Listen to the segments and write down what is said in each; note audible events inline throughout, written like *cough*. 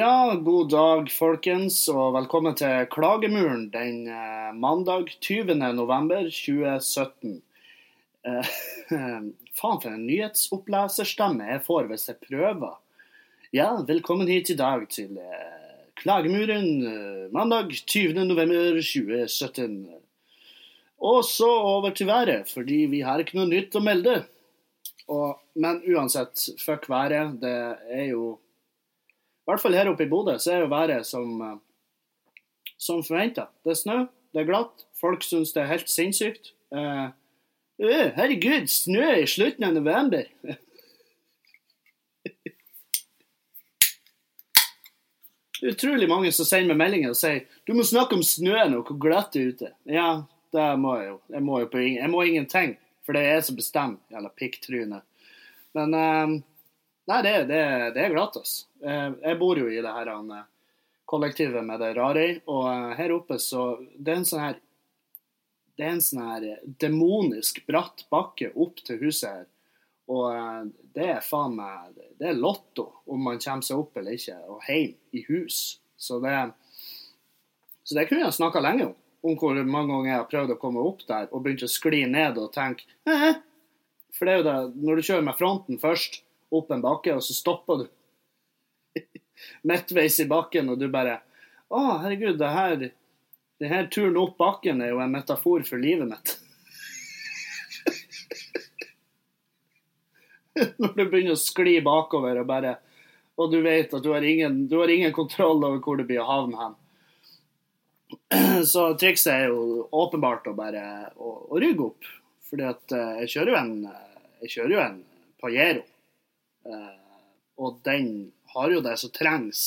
Ja, god dag, folkens, og velkommen til Klagemuren den eh, mandag 20. november 2017. Eh, *laughs* faen, for en nyhetsoppleserstemme jeg får hvis jeg prøver. Ja, velkommen hit i dag til eh, Klagemuren eh, mandag 20. november 2017. Og så over til været, fordi vi har ikke noe nytt å melde. Og, men uansett, fuck været. Det er jo I hvert fall her oppe i Bodø så er jo været som, eh, som forventa. Det er snø, det er glatt. Folk syns det er helt sinnssykt. Eh, «Øh, herregud, snø i slutten av november. Er *laughs* utrolig mange som sender meg meldinger og sier du må snakke om snøen og hvor glatt det er ute. Ja, det må jeg jo. Jeg må jo på ingen, jeg må ingenting, for det er jeg som bestemmer, jævla pikktryne. Men eh, nei, det, det, det er altså. Eh, jeg bor jo i det her eh, kollektivet med det rare i, og eh, her oppe så Det er en sånn her det er en sånn her demonisk bratt bakke opp til huset her. Og det er faen meg Det er lotto om man kommer seg opp eller ikke, og hjem i hus. Så det, så det kunne jeg snakka lenge om. Om hvor mange ganger jeg har prøvd å komme opp der og begynt å skli ned og tenke. For det er jo det, når du kjører med fronten først opp en bakke, og så stopper du *laughs* midtveis i bakken, og du bare Å, herregud, det her, det her turen opp bakken er jo en metafor for livet mitt. *laughs* Når du begynner å skli bakover og bare Og du vet at du har ingen, du har ingen kontroll over hvor du blir å havne hen. *clears throat* Så trikset er jo åpenbart å bare å, å rygge opp. Fordi at eh, jeg kjører jo en, eh, jeg kjører jo en Pajero. Eh, og den har jo det som trengs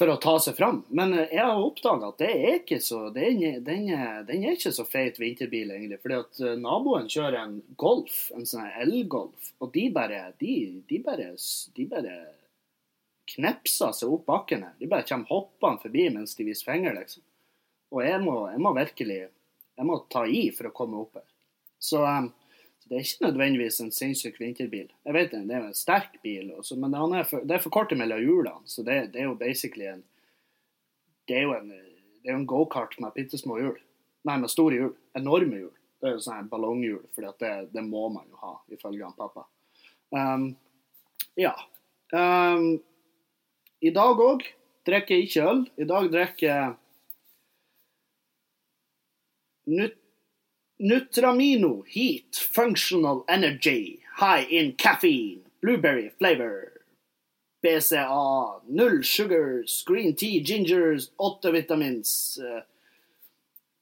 for å ta seg fram. Men eh, jeg har oppdaga at det er ikke så, den, den, er, den er ikke så feit vinterbil, egentlig. Fordi at eh, naboen kjører en Golf, en sånn elgolf, og de bare, de, de bare, de bare knepser seg opp bakken her. De bare kommer hoppende forbi mens de viser finger, liksom. Og jeg må, jeg må virkelig jeg må ta i for å komme opp her. Så, um, det er ikke nødvendigvis en sinnssyk vinterbil. Jeg vet det, det er jo en sterk bil, også, men han er for, det er for kort mellom hjulene. Så det, det er jo basically en Det er jo en, det er en gokart med bitte små hjul. Nei, med store hjul. Enorme hjul. Det er jo sånn ballonghjul, for det, det må man jo ha, ifølge han pappa. Um, ja. Um, I dag òg drikker jeg ikke øl. I dag drikker jeg Nutramino Heat Functional Energy High in Caffeine Blueberry Flavor BCA Null Sugars Green Tea Gingers Åtte vitamins eh,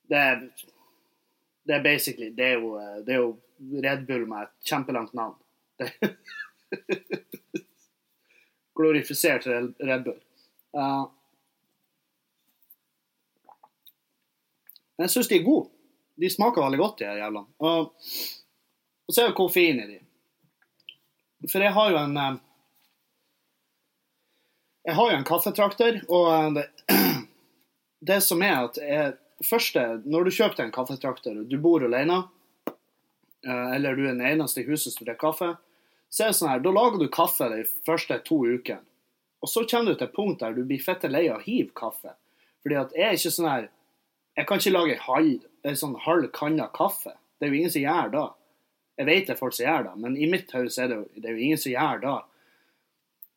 Det er Det er basically Det er jo, eh, det er jo Red Bull med et kjempelangt navn. *laughs* Glorifisert Red Bull. Uh, jeg syns de er gode. De smaker veldig godt, de her jævlene. Og, og så er det koffein i de. For jeg har jo en eh, Jeg har jo en kaffetrakter, og eh, det, *clears throat* det som er at jeg, første, Når du kjøper deg en kaffetrakter, og du bor alene, eh, eller du er den eneste i huset som drikker kaffe, så er det sånn her, da lager du kaffe de første to ukene. Og så kommer du til et punkt der du blir fette lei av å hive kaffe. Fordi at jeg er ikke sånn her Jeg kan ikke lage halv, en sånn halv kanne kaffe. Det er jo ingen som gjør det. Jeg vet det er folk som gjør det, men i mitt hode er det, jo, det er jo ingen som gjør det.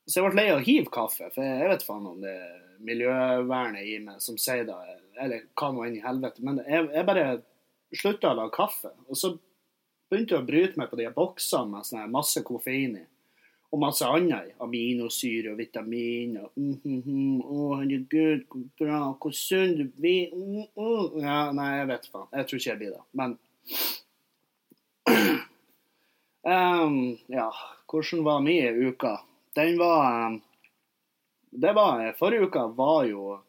Så jeg ble lei av å hive kaffe, for jeg vet faen om det er miljøvernet i meg som sier det, eller hva nå enn i helvete. Men jeg, jeg bare slutta å lage kaffe. Og så begynte jeg å bryte meg på de boksene med masse koffein i. Og masse annet. Aminosyre og vitaminer. mm, mm, mm, Å, herregud, hvor bra, hvor sunn du blir. Mm, mm. Ja, nei, jeg vet faen. Jeg tror ikke jeg blir det. Men *clears throat* um, Ja, hvordan var min uke? Den var Det var Forrige uka var jo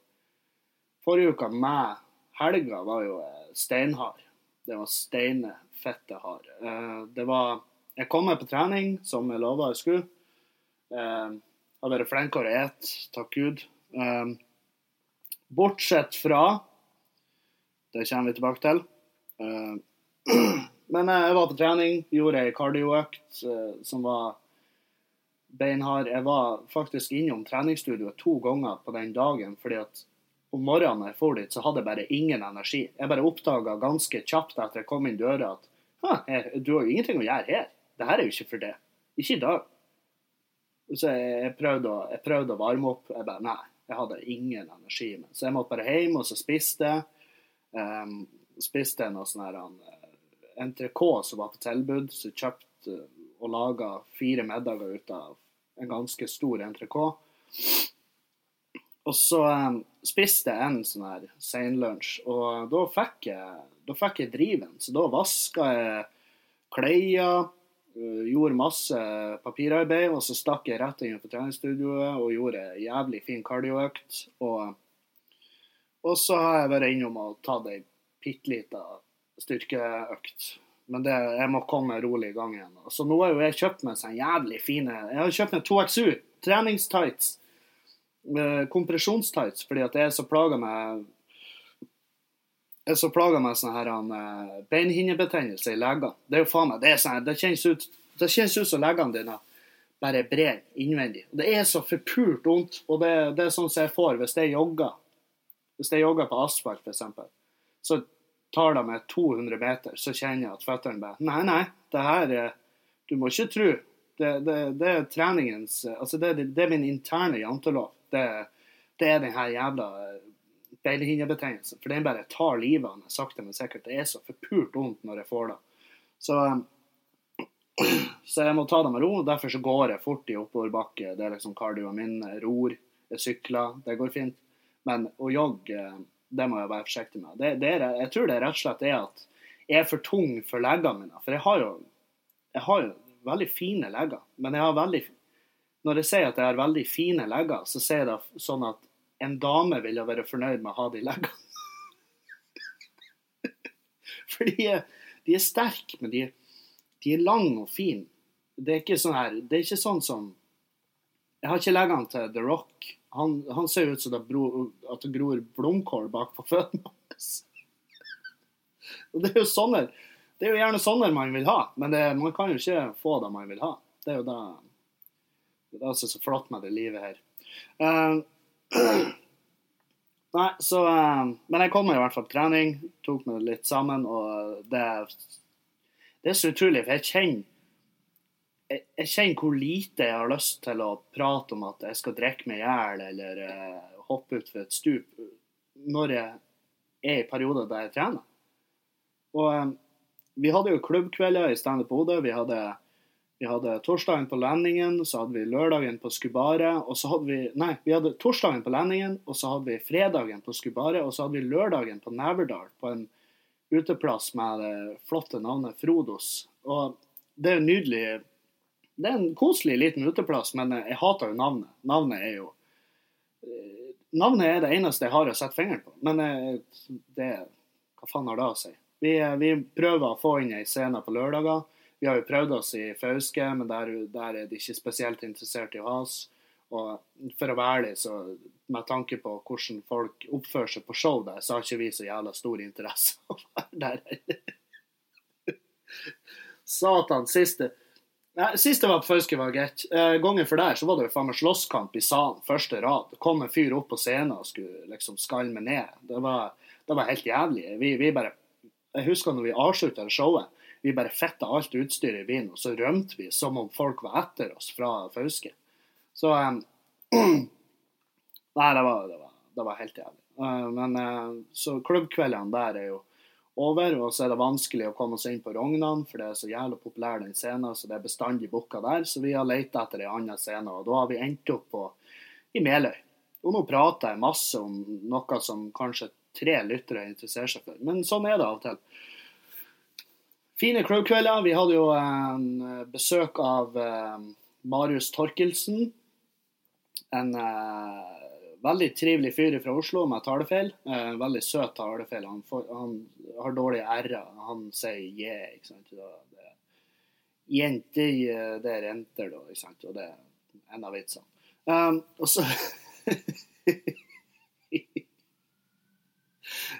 Forrige uka med helga var jo eh, steinhard. Det var steine fette hard. Uh, Det var Jeg kom meg på trening, som jeg lova jeg skulle. Eh, Har vært flinkere å ete, takk Gud. Eh, Bortsett fra Det kommer vi tilbake til. Eh, *clears throat* Men jeg var på trening, gjorde ei kardioøkt eh, som var beinhard. Jeg var faktisk innom treningsstudioet to ganger på den dagen. fordi at om morgenen jeg for dit, så hadde jeg bare ingen energi. Jeg bare oppdaga ganske kjapt etter jeg kom inn døra at her, du har jo ingenting å gjøre her. Det her er jo ikke for det. Ikke i dag. Så jeg, jeg, prøvde å, jeg, prøvde å, varme opp. Jeg bare Nei, jeg hadde ingen energi. Men. Så jeg måtte bare hjem, og så spiste jeg. Um, spiste noe sånn her entrecôte som var på tilbud. Så kjøpte og laga fire middager ut av en ganske stor entrecôte. Og så um, spiste jeg en sånn her seinlunsj, og da fikk jeg, da fikk jeg driven. Så da vaska jeg klær, gjorde masse papirarbeid, og så stakk jeg rett inn på treningsstudioet og gjorde jævlig fin kardioøkt. Og, og så har jeg vært innom og tatt ei bitte lita styrkeøkt. Men det, jeg må komme rolig i gang igjen. Så nå har jo jeg kjøpt meg sånn jævlig fine Jeg har kjøpt meg 2XU treningstights kompresjonstights fordi at jeg er så plaga med så plaga med sånn her uh, beinhinnebetennelse i leggene. Det er jo faen meg, det, sånn, det kjennes ut det kjennes ut som leggene dine bare brer innvendig. Det er så forpult vondt. Og det, det, er sånn som jeg får hvis jeg jogger. Hvis jeg jogger på asfalt, f.eks., så tar det meg 200 meter, så kjenner jeg at føttene bare Nei, nei, det her Du må ikke tro. Det, det, det er treningens Altså, det, det er min interne jantelov det er den her jævla beinhinnebetennelsen. For den bare tar livet av meg sakte, men sikkert. Det er så forpult vondt når jeg får det. Så, *clears throat* så jeg må ta det med ro. Derfor så går jeg fort i oppoverbakke. Det er liksom kardioen min. Jeg Ror, jeg sykler. Det går fint. Men å jogge, det må jeg være forsiktig med. Det, det er, jeg tror det rett og slett er at jeg er for tung for leggene mine. For jeg har jo, jeg har jo veldig fine legger, men jeg har veldig når jeg sier at jeg har veldig fine legger, så sier jeg det sånn at en dame ville være fornøyd med å ha de leggene. *laughs* For de er, de er sterke, men de, de er lange og fine. Det er ikke sånn her, det er ikke sånn som Jeg har ikke leggene til The Rock. Han, han ser ut som det, bro, at det gror blomkål bak på føttene hans. Det er jo sånne det er jo gjerne sånne man vil ha, men det, man kan jo ikke få det man vil ha. Det er jo det det er altså så flott med det livet her. Uh, *clears throat* nei, så uh, Men jeg kom i hvert fall på trening, tok meg litt sammen, og det, det er så utrolig, for jeg kjenner jeg, jeg kjenner hvor lite jeg har lyst til å prate om at jeg skal drikke meg i hjel eller uh, hoppe utfor et stup når jeg er i perioder der jeg trener. Og vi hadde jo klubbkvelder i Standup Bodø. Vi hadde vi hadde torsdagen på landingen, så hadde vi lørdagen på Skubare. Og så hadde vi Nei, vi hadde torsdagen på landingen, og så hadde vi fredagen på Skubare. Og så hadde vi lørdagen på Neverdal, på en uteplass med det flotte navnet Frodos. Og det er nydelig Det er en koselig liten uteplass, men jeg hater jo navnet. Navnet er jo eh, Navnet er det eneste jeg har å sette fingeren på. Men eh, det Hva faen har det å si? Vi, eh, vi prøver å få inn ei scene på lørdager. Vi har jo prøvd oss i Fauske, men der, der, er de ikke spesielt interessert i å ha oss. Og for å være ærlig, så med tanke på hvordan folk oppfører seg på show der, så har ikke vi så jævla stor interesse av å være der. *laughs* Satan, siste Nei, Siste var på Fauske, var greit. Eh, gangen for der så var det jo faen meg slåsskamp i salen, første rad. Det kom en fyr opp på scenen og skulle liksom skalme ned. Det var, det var helt jævlig. Vi, vi bare Jeg husker når vi avslutta showet vi bare fitta alt utstyret i bilen, og så rømte vi som om folk var etter oss fra Fauske. Så um, Nei, *clears throat* det var, det, var, det var, helt jævlig. Uh, men uh, så klubbkveldene der er jo over, og så er det vanskelig å komme seg inn på Rognan, for det er så jævlig populær den scenen, så det er bestandig booka der. Så vi har leita etter ei anna scene, og da har vi endt opp på, i Meløy. Og nå prater jeg masse om noe som kanskje tre lyttere interesserer seg for, men sånn er det av og til. Fine crowkvelder. Vi hadde jo en eh, besøk av uh, Marius Torkelsen. En uh, veldig trivelig fyr fra Oslo med talefeil. Uh, veldig søt talefeil. Han, han, har dårlige r-er. Han sier yeah, ikke sant. Det, jenter, det er renter, da. Ikke sant? Og det er en av vitsene. Um, og så *laughs*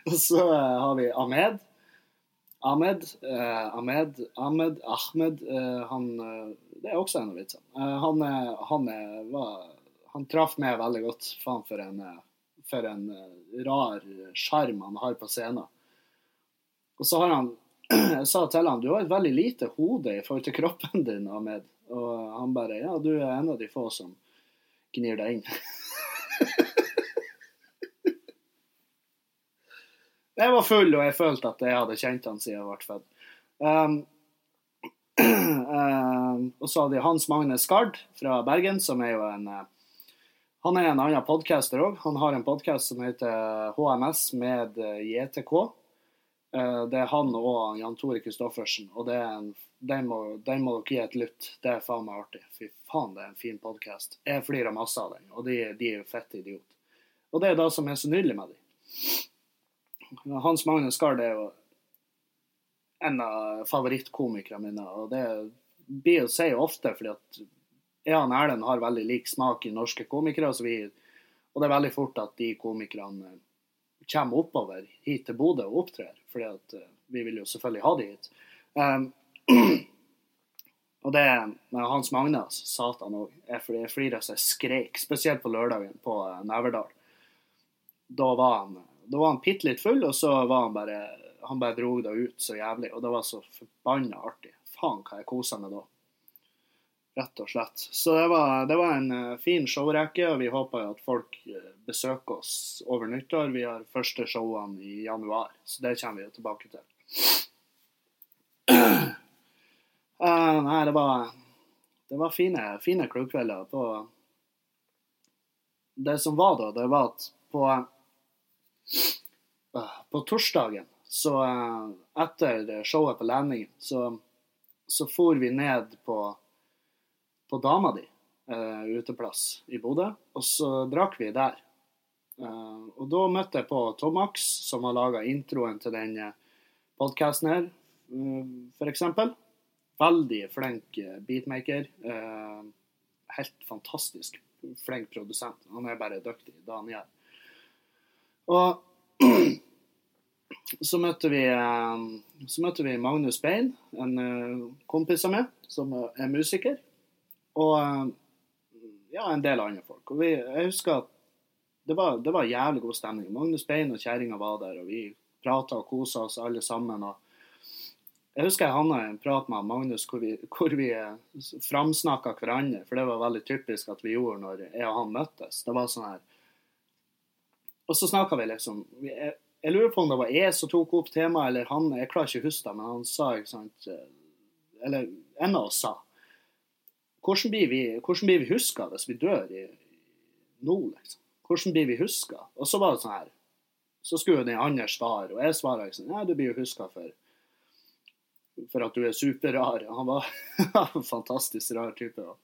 Og så har vi Ahmed. Ahmed, eh, Ahmed, Ahmed, Ahmed eh, han, eh, det er også en av vitsene. Han, han, han traff meg veldig godt. Faen, for en, for en rar sjarm han har på scenen. Og så har han *clears throat* Jeg sa til han du har et veldig lite hode i forhold til kroppen din, Ahmed. Og han bare Ja, du er en av de få som gnir deg inn. *laughs* Jeg var full, og jeg følte at jeg hadde kjent han siden jeg ble født. Um, *clears throat* um, og så hadde jeg Hans Magne Skard fra Bergen, som er jo en eh, Han er en annen podcaster òg. Han har en podkast som heter HMS med eh, JTK. Uh, det er han og Jan Tore Christoffersen, og det er en, den, må, den må dere gi et lytt. Det er faen meg artig. Fy faen, det er en fin podkast. Jeg flirer masse av den, og de, de er jo fette idiot. Og det er det som er så nydelig med dem. Hans Magnus Skard er jo en av favorittkomikerne mine. Og det blir å si ofte, fordi at jeg og Erlend har veldig lik smak i norske komikere. Så vi, og det er veldig fort at de komikerne kommer oppover hit til Bodø og opptrer. fordi at eh, vi vil jo selvfølgelig ha de hit. Um, *clears throat* og det med Hans Magne, altså, satan òg. Jeg flirer så jeg skreik. Spesielt på lørdagen på eh, Neverdal. Da var han da var han bitte litt full, og så var han bare Han bare dro det ut så jævlig. Og det var så forbanna artig. Faen hva jeg kosa meg da. Rett og slett. Så det var, det var en eh, fin showrekke, og vi håper jo at folk eh, besøker oss over nyttår. Vi har første showene i januar, så det kommer vi jo tilbake til. Uh, *clears throat* nei, det var Det var fine, fine klubbkvelder på Det som var da, det var at på På torsdagen, så eh, etter showet på Landingen, så, så for vi ned på på dama di, uh, uteplass i Bodø, og så drakk vi der. Uh, og da møtte jeg på Tomax, som har laga introen til den podkasten her, uh, f.eks. Veldig flink beatmaker. Uh, helt fantastisk flink produsent. Han er bare dyktig, det han gjør. Og *clears throat* så møtte vi eh, så møtte vi Magnus Bein, en eh, kompis av meg, som er musiker. Og eh, ja, en del andre folk. Og vi, jeg husker at det var, det var jævlig god stemning. Magnus Bein og kjerringa var der, og vi prata og kosa oss alle sammen. og jeg husker jeg havna i en prat med Magnus hvor vi, hvor vi framsnakka hverandre, for det var veldig typisk at vi gjorde når jeg og han møttes. Det var sånn her Og så snakka vi liksom jeg, jeg lurer på om det var jeg som tok opp temaet, eller han. Jeg klarer ikke å huske det, men han sa ikke sant Eller en av oss sa hvordan blir vi, hvordan blir vi huska hvis vi dør i, nå, liksom? Hvordan blir vi huska? Og så var det sånn her Så skulle den andre svare, og jeg svarer sånn Ja, du blir jo huska for for at du er superrar. Han var *laughs* en fantastisk rar type, og,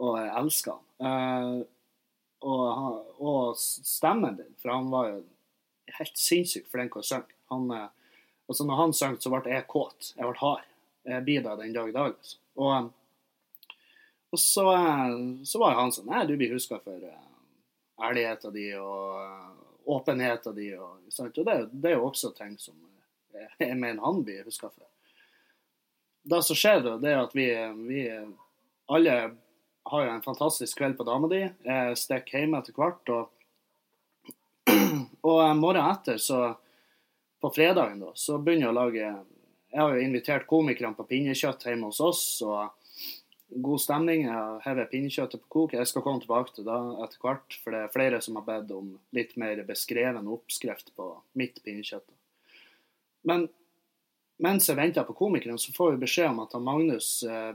og jeg elsker han. Eh, og, og stemmen din, for han var jo helt sinnssykt flink å synge. Han, og altså når han sang, så ble jeg kåt. Jeg ble hard. Jeg blir det den dag i dag. Altså. Og, eh, og så, eh, så var han sånn Nei, du blir huska for eh, ærligheten din og eh, åpenheten din. Og, og det, det er jo også ting som eh, jeg mener han blir huska for det som skjer, det er at vi, vi alle har jo en fantastisk kveld på dama di. Stikker hjem etter hvert. Og, og morgenen etter, så på fredagen, da, så begynner jeg å lage Jeg har jo invitert komikerne på pinnekjøtt hjemme hos oss. og God stemning. Jeg hever pinnekjøttet på kok. Jeg skal komme tilbake til det etter hvert, for det er flere som har bedt om litt mer beskreven oppskrift på mitt pinnekjøtt. Men mens jeg venter på komikeren, så får vi beskjed om at Magnus, eh,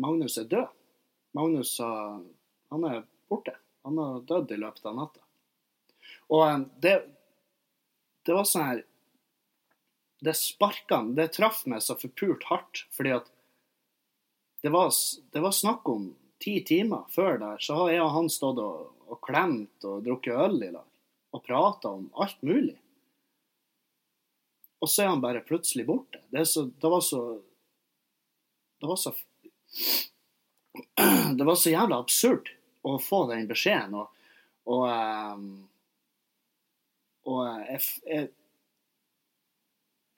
Magnus er død. Magnus han er borte. Han har dødd i løpet av natta. Og eh, det, det var sånn her Det sparka Det traff meg så forpult hardt, fordi at det var, det var snakk om ti timer før der, så har jeg og han stått og, og klemt og drukket øl i lag. Og prata om alt mulig. Og så er han bare plutselig borte. Det, så, det var så Det var så *clears throat* Det var så jævla absurd å få den beskjeden. Og, og, ehm, og jeg, jeg,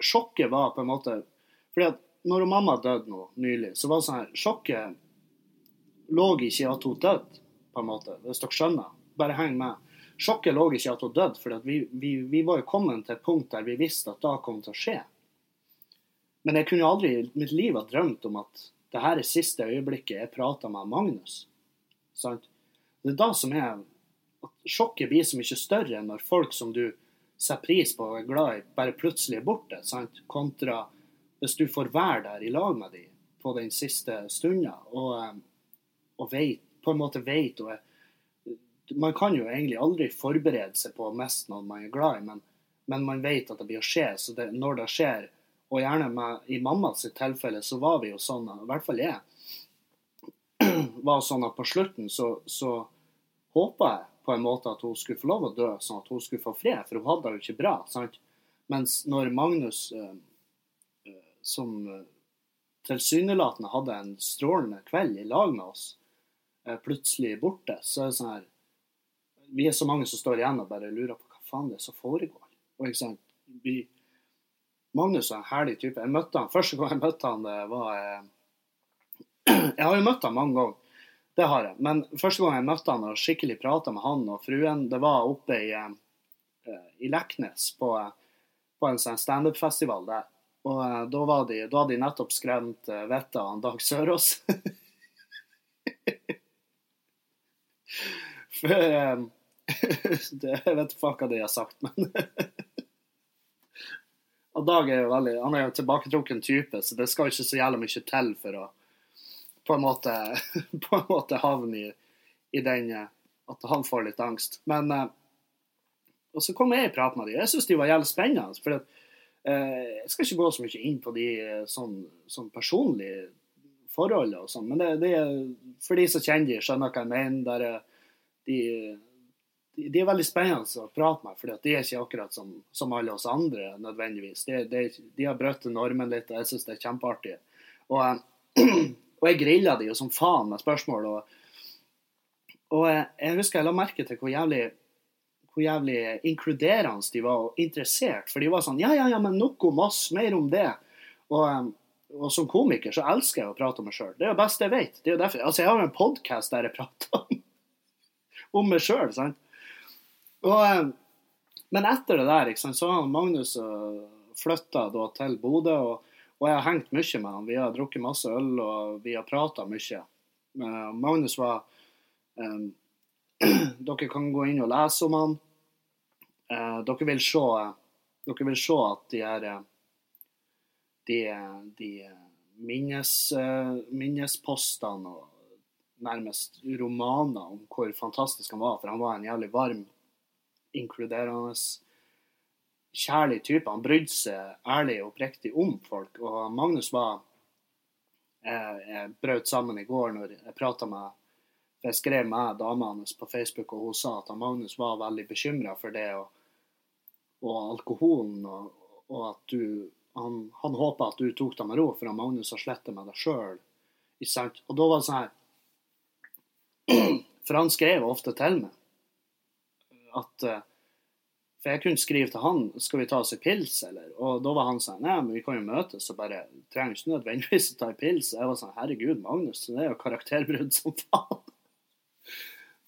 Sjokket var på en måte fordi at når mamma døde nå nylig, så var det sånn her Sjokket lå ikke i at hun døde, på en måte, hvis dere skjønner. Bare heng med. Sjokket lå ikke i at hun døde, for vi, vi, vi, var jo kommet til et punkt der vi visste at det kom til å skje. Men jeg kunne aldri i mitt liv ha drømt om at det her er siste øyeblikket jeg prater med Magnus. Sant? Det er da som er at sjokket blir så mye større når folk som du setter pris på og er glad i, bare plutselig er borte. Sant? Kontra hvis du får være der i lag med dem på den siste stunda og, eh, og vet, på en måte vet og er Man kan jo egentlig aldri forberede seg på å miste noen man er glad i, men, men, man vet at det blir å skje. Så det, når det skjer, og gjerne med, i mammas tilfelle, så var vi jo sånn, i hvert fall jeg, *clears throat* var sånn at på slutten så, så håpa jeg på en måte at hun skulle få lov å dø, sånn at hun skulle få fred, for hun hadde det jo ikke bra. sant? Mens når Magnus, eh, eh som tilsynelatende hadde en strålende kveld i lag med oss, eh, plutselig borte, så er det sånn her Vi er så mange som står igjen og bare lurer på hva faen det er som foregår. Og ikke sant, vi, Magnus er en herlig type. Jeg møtte han, Første gang jeg møtte han, det var eh, *clears throat* Jeg har jo møtt han mange ganger, det har jeg. Men første gang jeg møtte han og skikkelig prata med han og fruen, det var oppe i, eh, i Leknes på, på en sånn standup-festival der. Og da, var de, da hadde de nettopp skremt vettet av Dag Sørås. *laughs* For um, *laughs* Jeg vet ikke hva de har sagt, men *laughs* Og Dag er jo veldig Han er jo tilbaketrukken type, så det skal ikke så jævlig mye til for å på en måte, *laughs* på en måte havne i, i den At han får litt angst. Men uh, Og så kom jeg i prat med dem. Jeg syns de var jævlig spennende. for at Eh, jeg skal ikke gå så mye inn på de eh, sånn, sånn personlige forholdene og sånn, men det, det, for de som kjenner de, skjønner hva jeg mener. der de, de, er veldig spennende å prate med, for de er ikke akkurat som, som alle oss andre nødvendigvis. De, de, de har brutt normen litt, og jeg syns det er kjempeartig. Og, *clears throat* og jeg grilla de jo som faen med spørsmål. Og, og jeg husker jeg la merke til hvor jævlig hvor jævlig inkluderende de var og interessert. For de var sånn Ja, ja, ja, men nok om oss, mer om det. Og, og som komiker så elsker jeg å prate om meg sjøl. Det er det beste jeg vet. Det er jo derfor, altså Jeg har jo en podkast der jeg prater om, om meg sjøl. Um, men etter det der sant, så har Magnus uh, flytta til Bodø, og, og, jeg har hengt mye med han. Vi har drukket masse øl, og vi har prata mye. Uh, Magnus var um, *clears throat* Dere kan gå inn og lese om han. Uh, dere, vil se, dere vil se at de her eh, de, de minnes, eh, minnespostene og nærmest romaner om hvor fantastisk han var. For han var en jævlig varm, inkluderende, kjærlig type. Han brydde seg ærlig og oppriktig om folk. Og Magnus var Jeg, jeg brøt sammen i går når jeg prata med jeg skrev med dama hans på Facebook, og hun sa at Magnus var veldig bekymra for det og, og alkoholen, og, og, at du Han, han håpa at du tok det med ro, for Magnus har slettet med deg sjøl. Og da var det sånn her *clears throat* For han skrev ofte til meg at eh, For jeg kunne skrive til han skal vi ta oss en pils, eller? Og da var han sånn Nei, men vi kan jo møtes og bare trenger ikke nødvendigvis å ta en pils. Jeg var sånn Herregud, Magnus, det er jo karakterbrudd som faen. *laughs*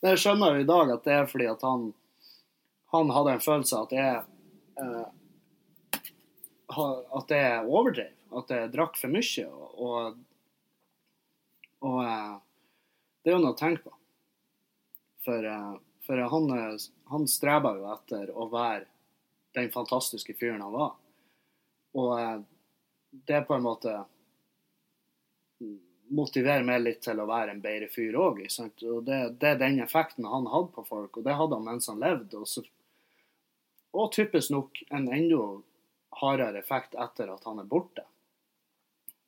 Men jeg skjønner jo i dag at det er fordi at han, han hadde en følelse av at jeg eh, At jeg overdrev. At jeg drakk for mye. Og, og eh, det er jo noe å tenke på. For, eh, for han, han streba jo etter å være den fantastiske fyren han var. Og eh, det er på en måte motiverer meg litt til å være en bedre fyr òg. Og det, det, er den effekten han hadde på folk, og det hadde han mens han levde. Og, så, og typisk nok en enda hardere effekt etter at han er borte.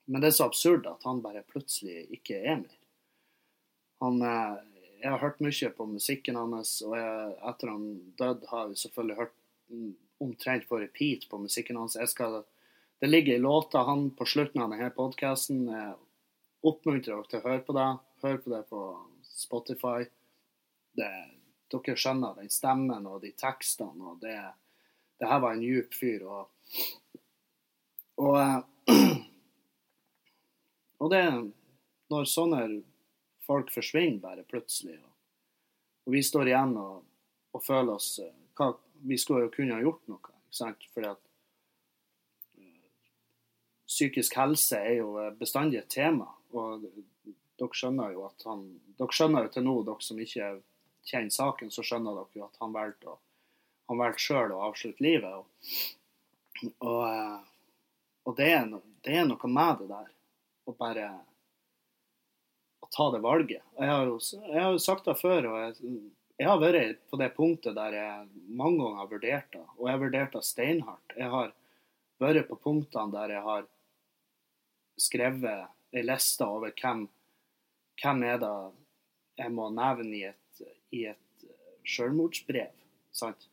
Men det er så absurd at han bare plutselig ikke er mer. Han, eh, jeg har hørt mye på musikken hans, og jeg, etter han døde, har jeg selvfølgelig hørt omtrent på repeat på musikken hans. Skal, det ligger i låta han på slutten av denne podkasten oppmuntrer dere til å høre på det. Hør på det på Spotify. Det, dere skjønner den stemmen og de tekstene. og det, det her var en djup fyr. Og, og, eh, *clears throat* og det Når sånne folk forsvinner bare plutselig. Og, vi står igjen og, og føler oss eh, hva, Vi skulle jo kunne ha gjort noe, ikke sant? Fordi at eh, psykisk helse er jo eh, bestandig et tema. Og dere skjønner jo at han Dere skjønner jo til nå, dere som ikke kjenner saken, så skjønner dere jo at han valgte han valgte sjøl å avslutte livet. Og, og, og det, er det, er noe med det der å bare ta det valget. Jeg har jo, jeg har sagt det før, og jeg, jeg, har vært på det punktet der jeg mange ganger har vurdert det. Og jeg har vurdert det steinhardt. Jeg har vært på punktene der jeg har skrevet ei liste over hvem, hvem er det jeg må nevne i et, i et selvmordsbrev. sant?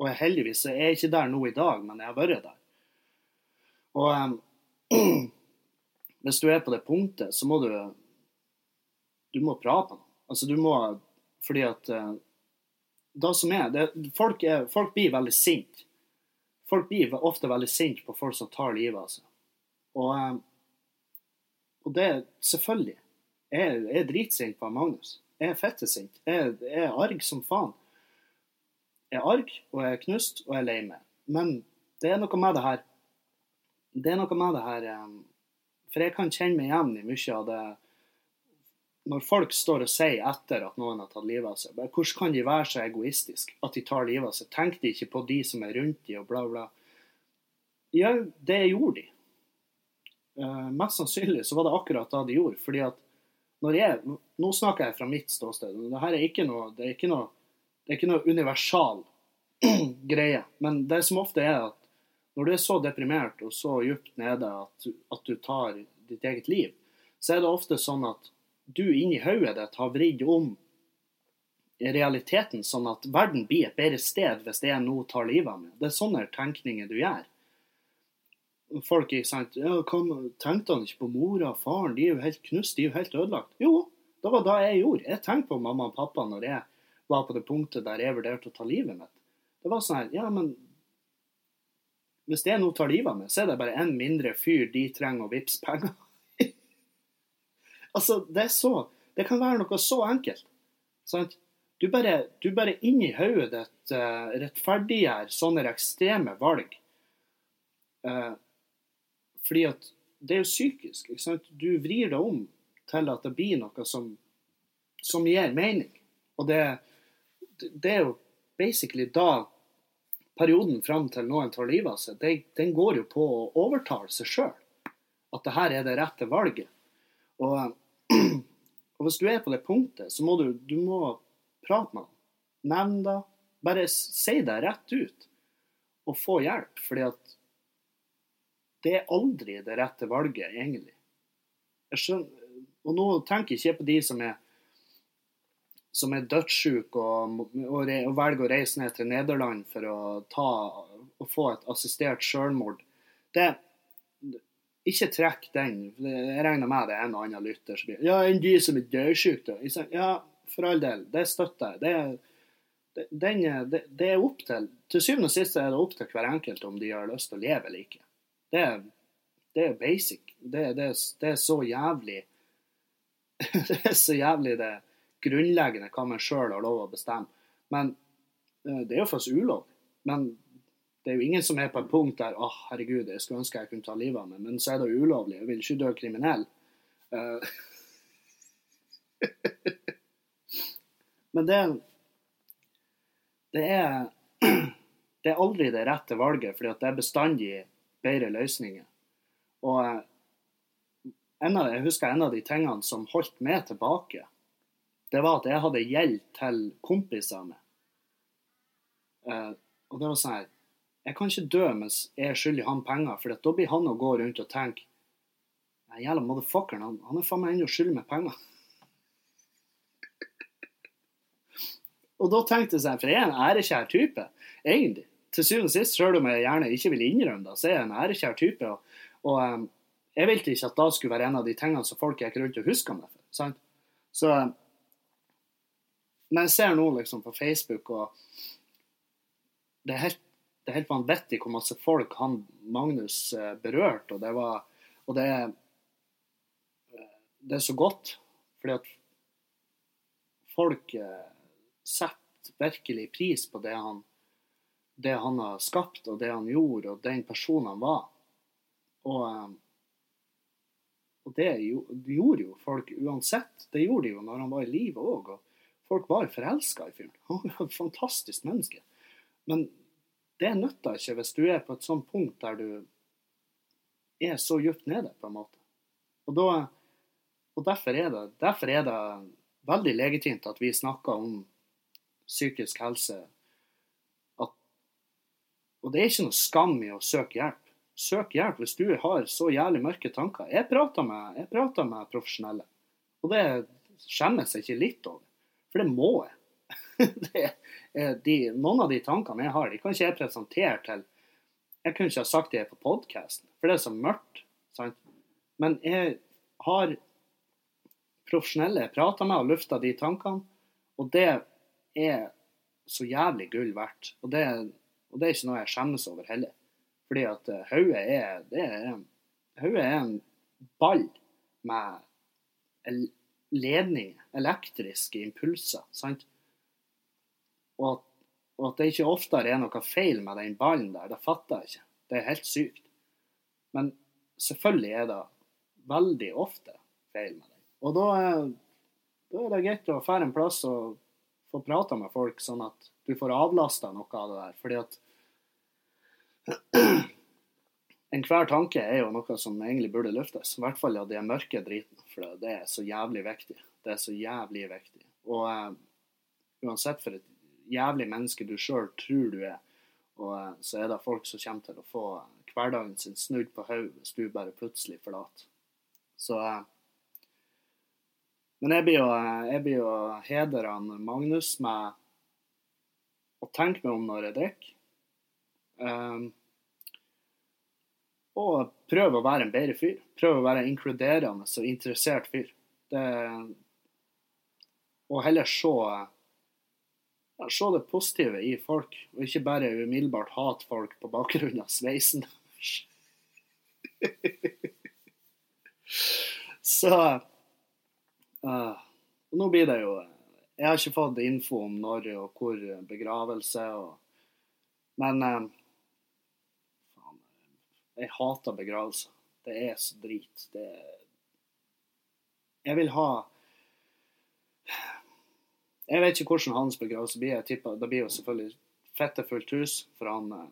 Og jeg heldigvis jeg er ikke der nå i dag, men jeg har vært der. Og um, *clears throat* hvis du er på det punktet, så må du du må prate med noen. Altså, du må Fordi at uh, det som er, det, folk, er folk, blir veldig sinte. Folk blir ofte veldig sinte på folk som tar livet av seg. Og, um, og det Selvfølgelig. Jeg, jeg er dritsint på Magnus. Jeg er fettesint. Jeg, jeg er arg som faen Jeg er arg og jeg er knust og jeg er lei meg. Men det er noe med det her Det er noe med det her um, For jeg kan kjenne meg igjen i mye av det når folk står og sier etter at noen har tatt livet av seg, hvordan kan de være så egoistiske at de tar livet av seg? Tenker de ikke på de som er rundt de og bla, bla? Ja, det gjorde de. Uh, mest sannsynlig så var det akkurat det de gjorde. fordi at når jeg, Nå snakker jeg fra mitt ståsted. Det her er ikke noe, det er ikke noe det er ikke noe universal *clears throat* greie. Men det som ofte er at når du er så deprimert og så djupt nede at, at du tar ditt eget liv, så er det ofte sånn at du inni hodet ditt har vridd om realiteten sånn at verden blir et bedre sted hvis det er noe tar livet av meg. Det er sånne tenkninger du gjør. Folk ikke sant, ja, Tenkte han ikke på mora og faren? De er jo helt knust, de er jo helt ødelagt. Jo, det var det jeg gjorde. Jeg tenkte på mamma og pappa når jeg var på det punktet der jeg vurderte å ta livet mitt. Det var sånn her Ja, men hvis det nå tar livet av meg, så er det bare en mindre fyr de trenger å vippse penger. Altså, det er så Det kan være noe så enkelt. Sant? Du bare, du bare inni hodet ditt uh, rettferdiggjør sånne ekstreme valg. Uh, fordi at det er jo psykisk. ikke sant? Du vrir det om til at det blir noe som, som gir mening. Og det, det er jo basically da perioden fram til noen tar livet av seg, det, den går jo på å overtale seg sjøl. At det her er det rette valget. Og, og, hvis du er på det punktet, så må du, du må prate med ham. Nevn det. Bare si det rett ut. Og få hjelp. Fordi at det er aldri det rette valget, egentlig. Jeg skjønner, og nå tenker jeg ikke på de som er som er dødssyke og, og, og, velger å reise ned til Nederland for å ta og få et assistert selvmord, det ikke trekk den. Jeg regner med det er en og annen lytter som blir Ja, enn de som er dødssyke. Ja, for all del. Det støtter jeg. Det, den, det, det, er opp til Til syvende og sist er det opp til hver enkelt om de har lyst til å leve eller ikke. Det, det er basic. Det, det, er så jævlig *laughs* Det er så jævlig, det grunnleggende hva man sjøl har lov å bestemme. Men eh, det er jo faktisk ulovlig. Men det er jo ingen som er på et punkt der å, oh, herregud, jeg skulle ønske jeg kunne ta livet av meg, men så er det jo ulovlig. Jeg vil ikke dø kriminell. Uh, *laughs* men det, det er *clears throat* det er aldri det rette valget, fordi det er bestandig bedre løsninger. Og eh, av, jeg husker en av de tingene som holdt meg tilbake det var at jeg hadde gjeld til kompisene. Uh, og det var sånn her Jeg kan ikke dø mens jeg skylder han penger, for da blir han å gå rundt og tenke Nei, jævla motherfuckeren, han, han er faen meg ennå skyldig meg penger. og da tenkte jeg seg, for jeg er en ærekjær type, egentlig. Til syvende og sist, sjøl om jeg gjerne ikke vil innrømme det, så er jeg en ærekjær type. Og, og um, jeg ville ikke at da skulle være en av de tingene som folk gikk rundt og huska meg for. Sant? Så men jeg ser nå liksom på Facebook, og det er helt, det er helt vanvittig hvor masse folk han Magnus eh, berørte. Og det var Og det, det er så godt. Fordi at folk eh, setter virkelig pris på det han, det han har skapt, og det han gjorde, og den personen han var. Og, eh, og det gjorde jo folk uansett. Det gjorde de jo når han var i live òg. Og folk var forelska i fyren. Han var et fantastisk menneske. Men det nytter ikke hvis du er på et sånt punkt der du er så dypt nede, på en måte. Og, da, og derfor, er det, derfor, er det, veldig legitimt at vi snakker om psykisk helse. At, og det er ikke noe skam i å søke hjelp. Søk hjelp hvis du har så jævlig mørke tanker. Jeg prater med, jeg prater med profesjonelle, og det skjemmes jeg ikke litt over. For det må jeg. *laughs* det de, noen av de tankene jeg har, de kan ikke jeg presentere til Jeg kunne ikke ha sagt det på podkasten, for det er så mørkt. Sant? Men jeg har profesjonelle jeg prater med og lufta de tankene, og det er så jævlig gull verdt. Og det, og det er ikke noe jeg skjemmes over heller. Fordi at uh, hodet er, er, er en ball med ledninger, elektriske impulser. sant? Og at, og at, det ikke oftere er noe feil med den ballen der, det fatter jeg ikke. Det er helt sykt. Men selvfølgelig er det veldig ofte feil med den. Og da er, da er det greit å fære en plass og få prata med folk, sånn at du får avlasta noe av det der. Fordi at *clears throat* enhver tanke er jo noe som egentlig burde løftes. I hvert fall av ja, den mørke driten. For det er så jævlig viktig. Det er så jævlig viktig. Og uh, uansett for et jævlig menneske du sjøl tror du er. Og eh, så er det folk som kommer til å få hverdagen sin snudd på hodet hvis du bare plutselig forlater. Så eh, Men jeg blir jo, eh, jeg jo hedra Magnus med å tenke meg om når jeg drikker. Um, og prøve å være en bedre fyr. Prøve å være en inkluderende og interessert fyr. Det, og heller se se det positive i folk, og ikke bare umiddelbart hate folk på bakgrunn av sveisen deres. *laughs* Så uh, Nå blir det jo Jeg har ikke fått info om når og hvor begravelse og Men uh, jeg hater begravelser. Det er så drit. Det Jeg vil ha jeg vet ikke hvordan hans begravelse blir. Jeg tipper Det blir jo selvfølgelig fettefullt hus. For han eh,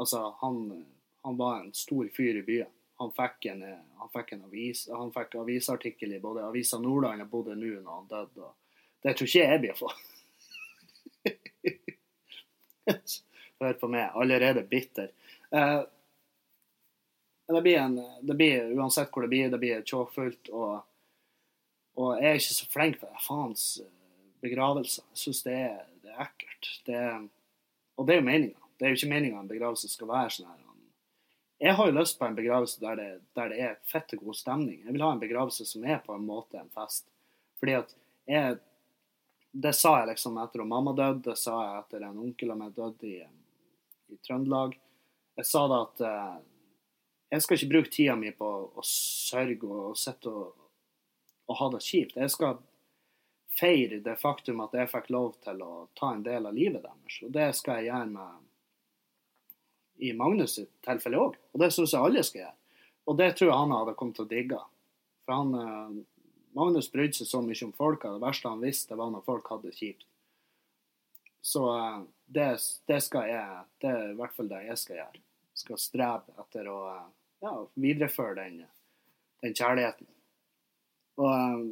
Altså, han, han, var en stor fyr i byen. Han fikk en, han fikk en avis, han fikk avisartikkel i både Avisa Nordland og Bodø nå når han døde. Det tror ikke jeg blir å få. *laughs* Hør på meg, allerede bitter. Eh, det blir, en, det blir, uansett hvor det blir, det blir tjåfullt. Og, og jeg er ikke så flink til det. Faens begravelser. Jeg syns det, det, er ekkelt. Det, og det er jo meninga. Det er jo ikke meninga en begravelse skal være sånn her. Jeg har jo lyst på en begravelse der det, der det er fette god stemning. Jeg vil ha en begravelse som er på en måte en fest. Fordi at jeg Det sa jeg liksom etter at mamma døde, det sa jeg etter en onkel av meg døde i, i Trøndelag. Jeg sa da at eh, jeg skal ikke bruke tida mi på å sørge og sitte og, og ha det kjipt. Jeg skal feire det faktum at jeg fikk lov til å ta en del av livet deres. Og det skal jeg gjøre med i Magnus sitt tilfelle òg. Og det syns jeg alle skal gjøre. Og det tror jeg han hadde kommet til å digge. For han, eh, Magnus brydde seg så mye om folka. Det verste han visste, var når folk hadde det kjipt. Så eh, det, det, skal jeg Det er i hvert fall det jeg skal gjøre. Skal strebe etter å eh, ja, videreføre den, den kjærligheten. Og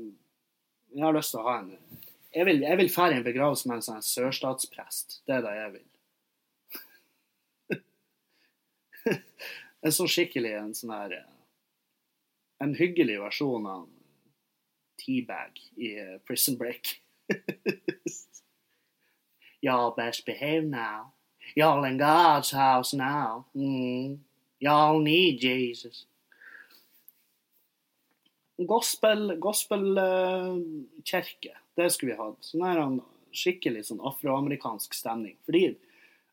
jeg har lyst til å ha en Jeg vil, jeg vil feire en begravelse med en sånn sørstatsprest. Det er det jeg vil. *laughs* en sånn skikkelig en sånn her En hyggelig versjon av Teabag i eh, Prison Break. *laughs* Y'all best behave now. Y'all in God's house now. Mm. Y'all need Jesus gospel, gospelkirke. Det skulle vi hatt. Sånn her skikkelig sånn afroamerikansk stemning. Fordi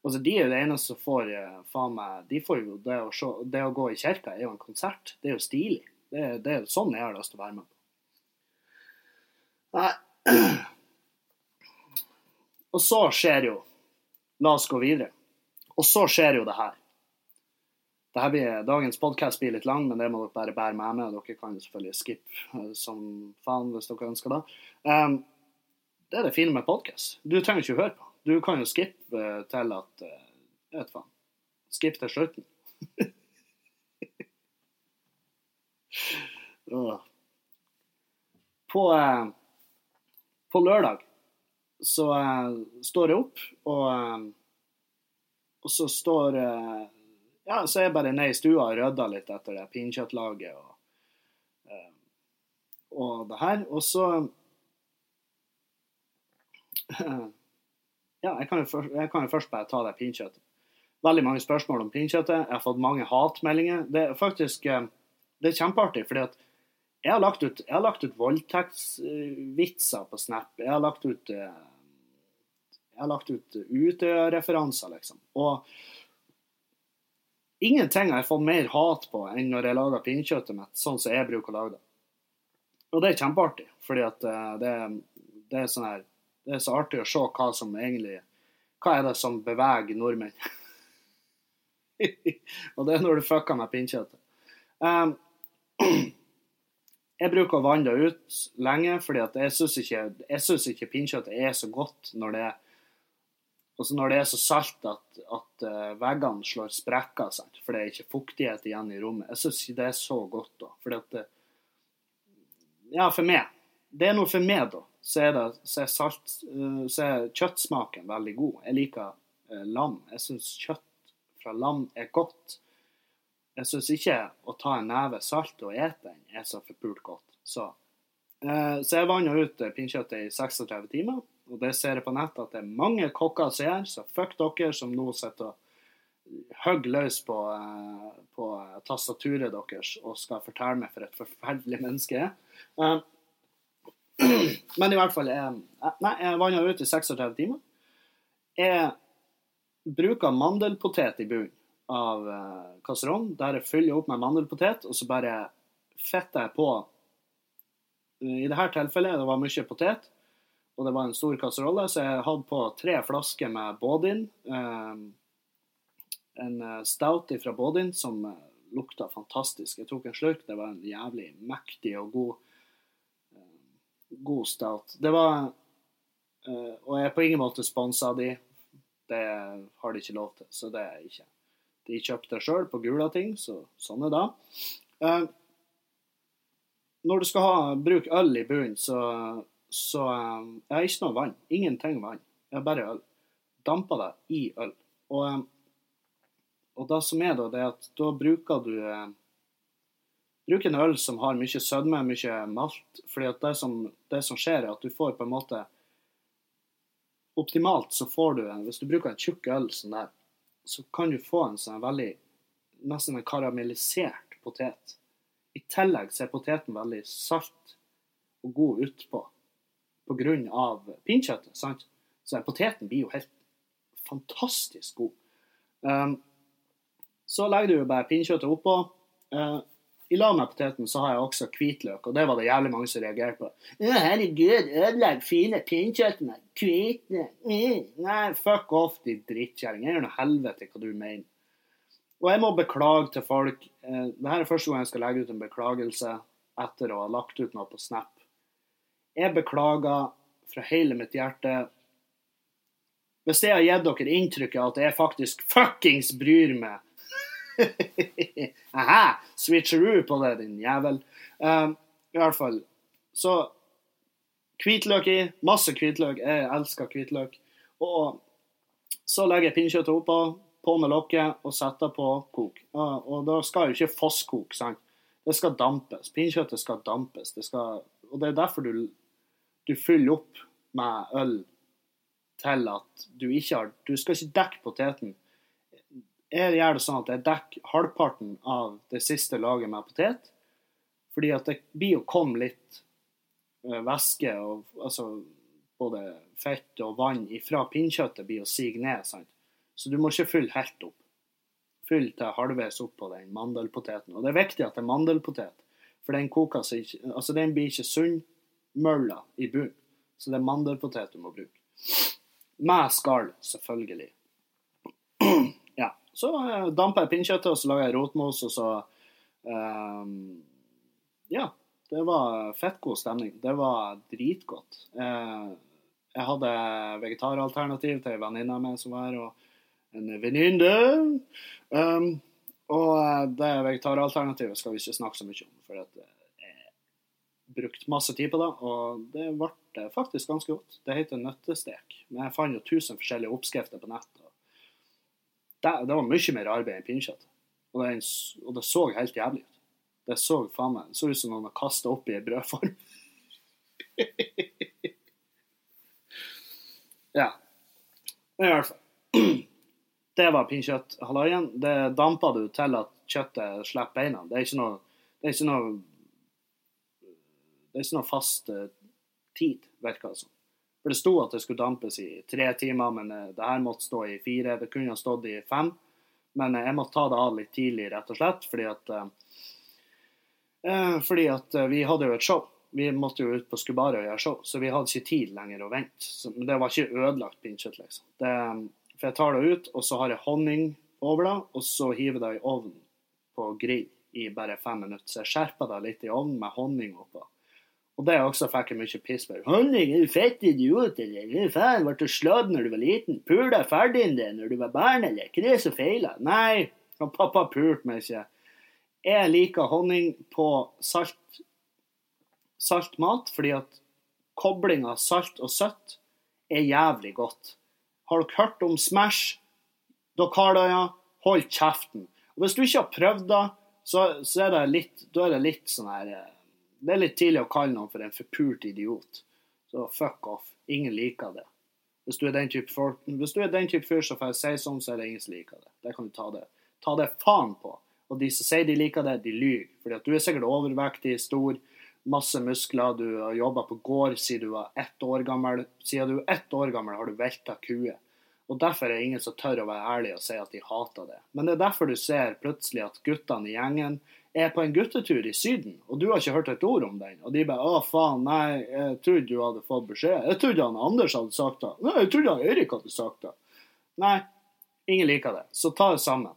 altså, de er jo det eneste som får eh, faen meg de får jo det å, se, det å gå i kirka er jo en konsert. Det er jo stilig. Det, det er sånn jeg har lyst til å være med på. Nei. *clears throat* Og så skjer jo La oss gå videre. Og så skjer jo det her. Det her blir, dagens podkast blir litt lang, men det må dere bare bære med meg. Dere kan selvfølgelig skippe eh, som faen hvis dere ønsker det. Um, det er det fine med podkast. Du trenger ikke å høre på. Du kan jo skippe uh, til at uh, Jeg vet faen. Skipp til slutten. *laughs* på, på lørdag så står jeg opp, og, og så står ja, så er jeg bare nede i stua og rydda litt etter det pinnekjøttlaget og, og det her. Og så *clears throat* Ja, jeg kan, jo jeg kan jo først bare ta det pinnekjøttet. Veldig mange spørsmål om pinnekjøttet. Jeg har fått mange hatmeldinger. Det er faktisk det er kjempeartig, fordi at jeg har lagt ut, jeg har lagt ut voldtektsvitser på Snap. Jeg har lagt ut jeg har lagt ut Utøya-referanser, liksom. Og ingenting har jeg fått mer hat på enn når jeg lager pinnekjøttet mitt sånn som jeg bruker å lage det. Og det er kjempeartig, fordi det, det er sånn det er så artig å se hva som egentlig Hva er det som beveger nordmenn? *laughs* og det er når du fucker med pinnekjøttet. Um, *clears throat* jeg bruker å vanne det ut lenge, fordi jeg syns ikke, ikke pinnekjøttet er så godt når det er altså når det er så salt at, at uh, veggene slår sprekker, sant? for det er ikke fuktighet igjen i rommet. Jeg syns ikke det er så godt da. Fordi at det, Ja, for meg. Det er noe for meg, da. Så er, det, så er, salt, uh, så er kjøttsmaken veldig god. Jeg liker eh, lam. Jeg syns kjøtt fra lam er godt. Jeg syns ikke å ta en neve salt og ete den er så forpult godt. Så, så jeg vanna ut pinnkjøttet i 36 timer. Og det ser jeg på nettet at det er mange kokker som gjør, så fuck dere som nå sitter og hogger løs på, eh, på, tastaturet deres og skal fortelle meg for et forferdelig menneske jeg er. Eh, *clears throat* men i hvert fall jeg, Nei, jeg vanna ut i 36 timer. Jeg bruker mandelpotet i bunnen av kasserollen, der jeg fyller opp med mandelpotet, og så bare fetter jeg på I dette tilfellet det var mye potet og det var en stor kasserolle, så jeg hadde på tre flasker med Bådin. Eh, en eh, stout fra Bådin som eh, lukta fantastisk. Jeg tok en slurk. Det var en jævlig mektig og god, god stout. Det var Og jeg er på ingen måte sponsa de. Det har de ikke lov til, så det er jeg ikke. De kjøpte sjøl på Gulating, så sånn er det. Når du skal ha, bruke øl i bunnen, så så um, jeg har ikke noe vann. Ingenting vann. Jeg har bare øl. Damper det i øl. Og, um, og det som er da, det er at da bruker du um, Bruk en øl som har mye sødme, mye malt. at det som, det som skjer, er at du får på en måte Optimalt så får du en Hvis du bruker en tjukk øl sånn der, så kan du få en sånn veldig Nesten en karamellisert potet. I tillegg så er poteten veldig salt og god utpå pga. pinnekjøttet. sant? Så poteten blir jo helt fantastisk god. Um, så legger du jo bare pinnekjøttet oppå. Uh, I lag med poteten så har jeg også hvitløk, og det var det jævlig mange som reagerte på. 'Herregud, ødelegg fine pinnekjøtt med hvitløk.' Mm. Nei, fuck off, de drittkjerring. Jeg gjør noe helvete hva du mener. Og jeg må beklage til folk. Uh, Dette er første gang jeg skal legge ut en beklagelse etter å ha lagt ut noe på Snap. Jeg beklager fra hele mitt hjerte. Hvis jeg har gitt dere inntrykket at jeg faktisk fuckings bryr meg *laughs* Aha! Switcheroo på det, din jævel. Um, I hvert fall. Så hvitløk i. Masse hvitløk. Jeg elsker hvitløk. Og så legger jeg pinnekjøttet oppå, på med lokket og setter på kok. Og da skal jo ikke fosskoke, sant. Det skal dampes. Pinnekjøttet skal dampes. Det skal, og det er derfor du du fyller opp med øl til at du ikke har Du skal ikke dekke poteten. Jeg gjør det sånn at jeg dekker halvparten av det siste laget med potet. Fordi at det blir å komme litt eh, væske og altså både fett og vann fra pinnkjøttet blir å sige ned. sant? Så du må ikke fylle helt opp. Fyll til halvveis opp på den mandelpoteten. Og det er viktig at det er mandelpotet, for den ikke Altså, den blir ikke sunn mølla i bunnen. Så det er mandelpotet du må bruke. Med skall, selvfølgelig. *clears throat* ja. Så uh, damper jeg pinnkjøttet, og så lager jeg rotmos, og så um, Ja. Det var fettgod stemning. Det var dritgodt. Uh, jeg hadde vegetaralternativ til ei venninne av meg som var her, og en venninne. Um, og det vegetaralternativet skal vi ikke snakke så mye om, for at jeg brukte masse tid på det, og det ble faktisk ganske godt. Det heter nøttestek, men jeg fant jo tusen forskjellige oppskrifter på nett. Det, det, var mye mer arbeid enn pinnekjøtt, og, og, det så helt jævlig ut. Det så faen meg, så ut som noen har kasta opp i en brødform. *laughs* ja. I hvert fall. *clears throat* Det var pinnkjøtthalaien. Det dampa du til at kjøttet slipper beina. Det er ikke noe, det er ikke noe, det er ikke noen fast uh, tid, virker det som. For det sto at det skulle dampes i tre timer, men uh, det her måtte stå i fire. Det kunne ha stått i fem. Men uh, jeg måtte ta det av litt tidlig, rett og slett, fordi at, fordi at vi hadde jo et show. Vi måtte jo ut på Skubare og gjøre show, så vi hadde ikke tid lenger å vente. Så, det var ikke ødelagt pinnkjøtt, liksom. Det, for jeg tar det ut, og så har jeg honning over det, og så hiver det i ovnen på grill i bare fem minutter. Så jeg skjerper det litt i ovnen med honning oppå. Og det også fikk jeg mye piss for. 'Honning, er du fett idiot, eller? Er du faen, ble slått når du var liten? Pula ferdigen din når du var barn, eller? Hva er det som feiler?' Nei, og pappa pulte meg ikke. Jeg liker honning på salt, salt mat, fordi at koblinga salt og søtt er jævlig godt. Har dere hørt om Smash? Dere har det, ja. Hold kjeften. Og Hvis du ikke har prøvd det, så, så er det litt, da er det litt sånn her eh, Det er litt tidlig å kalle noen for en forpult idiot. Så fuck off. Ingen liker det. Hvis du er den type, folk, hvis du er den type fyr som får si sånn, så er det ingen som liker det. Det kan du ta det. Ta det faen på. Og de som sier de liker det, de lyver. Fordi du er sikkert overvektig, stor, masse muskler, du har jobba på gård siden du var ett år gammel. Siden du er ett år gammel har du velta kuer. Og Derfor er det ingen som tør å være ærlig og si at de hater det. Men det er derfor du ser plutselig at guttene i gjengen er på en guttetur i Syden, og du har ikke hørt et ord om den. Og de bare 'Å, faen, nei, jeg trodde du hadde fått beskjed'. Jeg trodde han Anders hadde sagt det. Nei, jeg trodde han Erik hadde sagt det. Nei, ingen liker det. Så ta det sammen.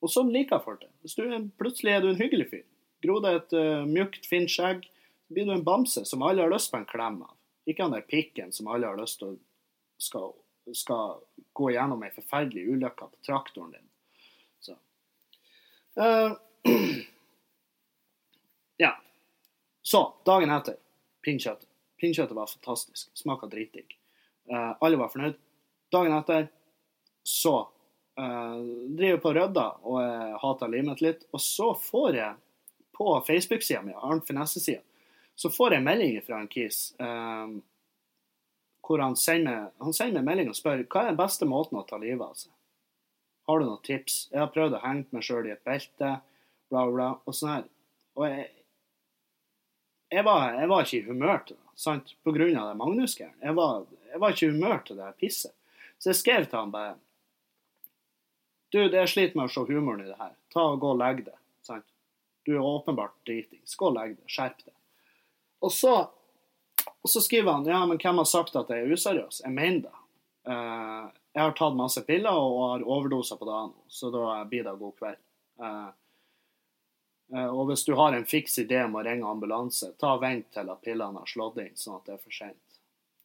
Og sånn liker folk det. Hvis du er, plutselig er du en hyggelig fyr. Gror deg et uh, mjukt, fint skjegg, så blir du en bamse som alle har lyst på en klem av. Ikke han der pikken som alle har lyst til å skal, skal gå gjennom ei forferdelig ulykke på traktoren din. Så. Uh, *clears throat* ja. Så, dagen etter, pinnkjøttet. Pinnkjøttet var fantastisk. Smaka dritdigg. Uh, alle var fornøyd. Dagen etter så uh, driver på og rydder og jeg hater livet mitt litt. Og så får jeg på Facebook-sida mi, Arnt Finesse-sida, så får jeg melding fra en kis uh, hvor han sender, han sender meg melding og spør hva er den beste måten å ta livet av seg. Har du noen tips? Jeg har prøvd å henge meg sjøl i et belte, bla, bla, og sånn her. Og jeg, jeg, var, jeg, var, ikke i humør til det, sant, på grunn av det Magnus-greiene. Jeg, jeg, var ikke i humør til det pisset. Så jeg skrev til han bare Du, jeg sliter med å se humoren i det her. Ta og Gå og legg deg. Sant? Du er åpenbart driting. og legg deg. Skjerp deg. Og så, og så, skriver han ja, men hvem har sagt at jeg er useriøs? Jeg mener det. Uh, jeg har tatt masse piller og har overdoser på dagen, så da blir det god kveld. Uh, og hvis du har en fiks idé om å ringe ambulanse, ta og vent til at pillene har slått inn, sånn at det er for sent.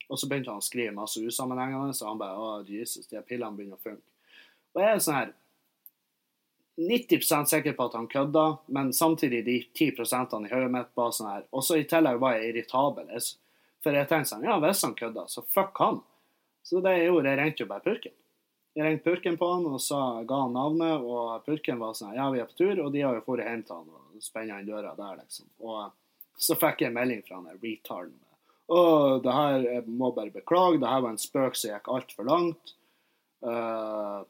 Og så begynte han å skrive masse usammenhengende, så han bare Å, Jesus, de pillene begynner å funke. Og jeg er sånn her 90% sikker på at han kødda, men samtidig de 10% i hodet mitt var sånn her. Og så i tillegg var jeg irritabel. For jeg tenkte sånn Ja, hvis han kødda, så fuck han. Så det jeg gjorde, jeg ringte jo bare purken. Jeg ringte purken på han og sa, ga han navnet, og purken var sånn Ja, vi er på tur, og de har jo dratt hjem til han og spenna inn døra der, liksom. Og så fikk jeg en melding fra han der retarden. Å, det her Jeg må bare beklage, det her var en spøk som gikk altfor langt. Uh,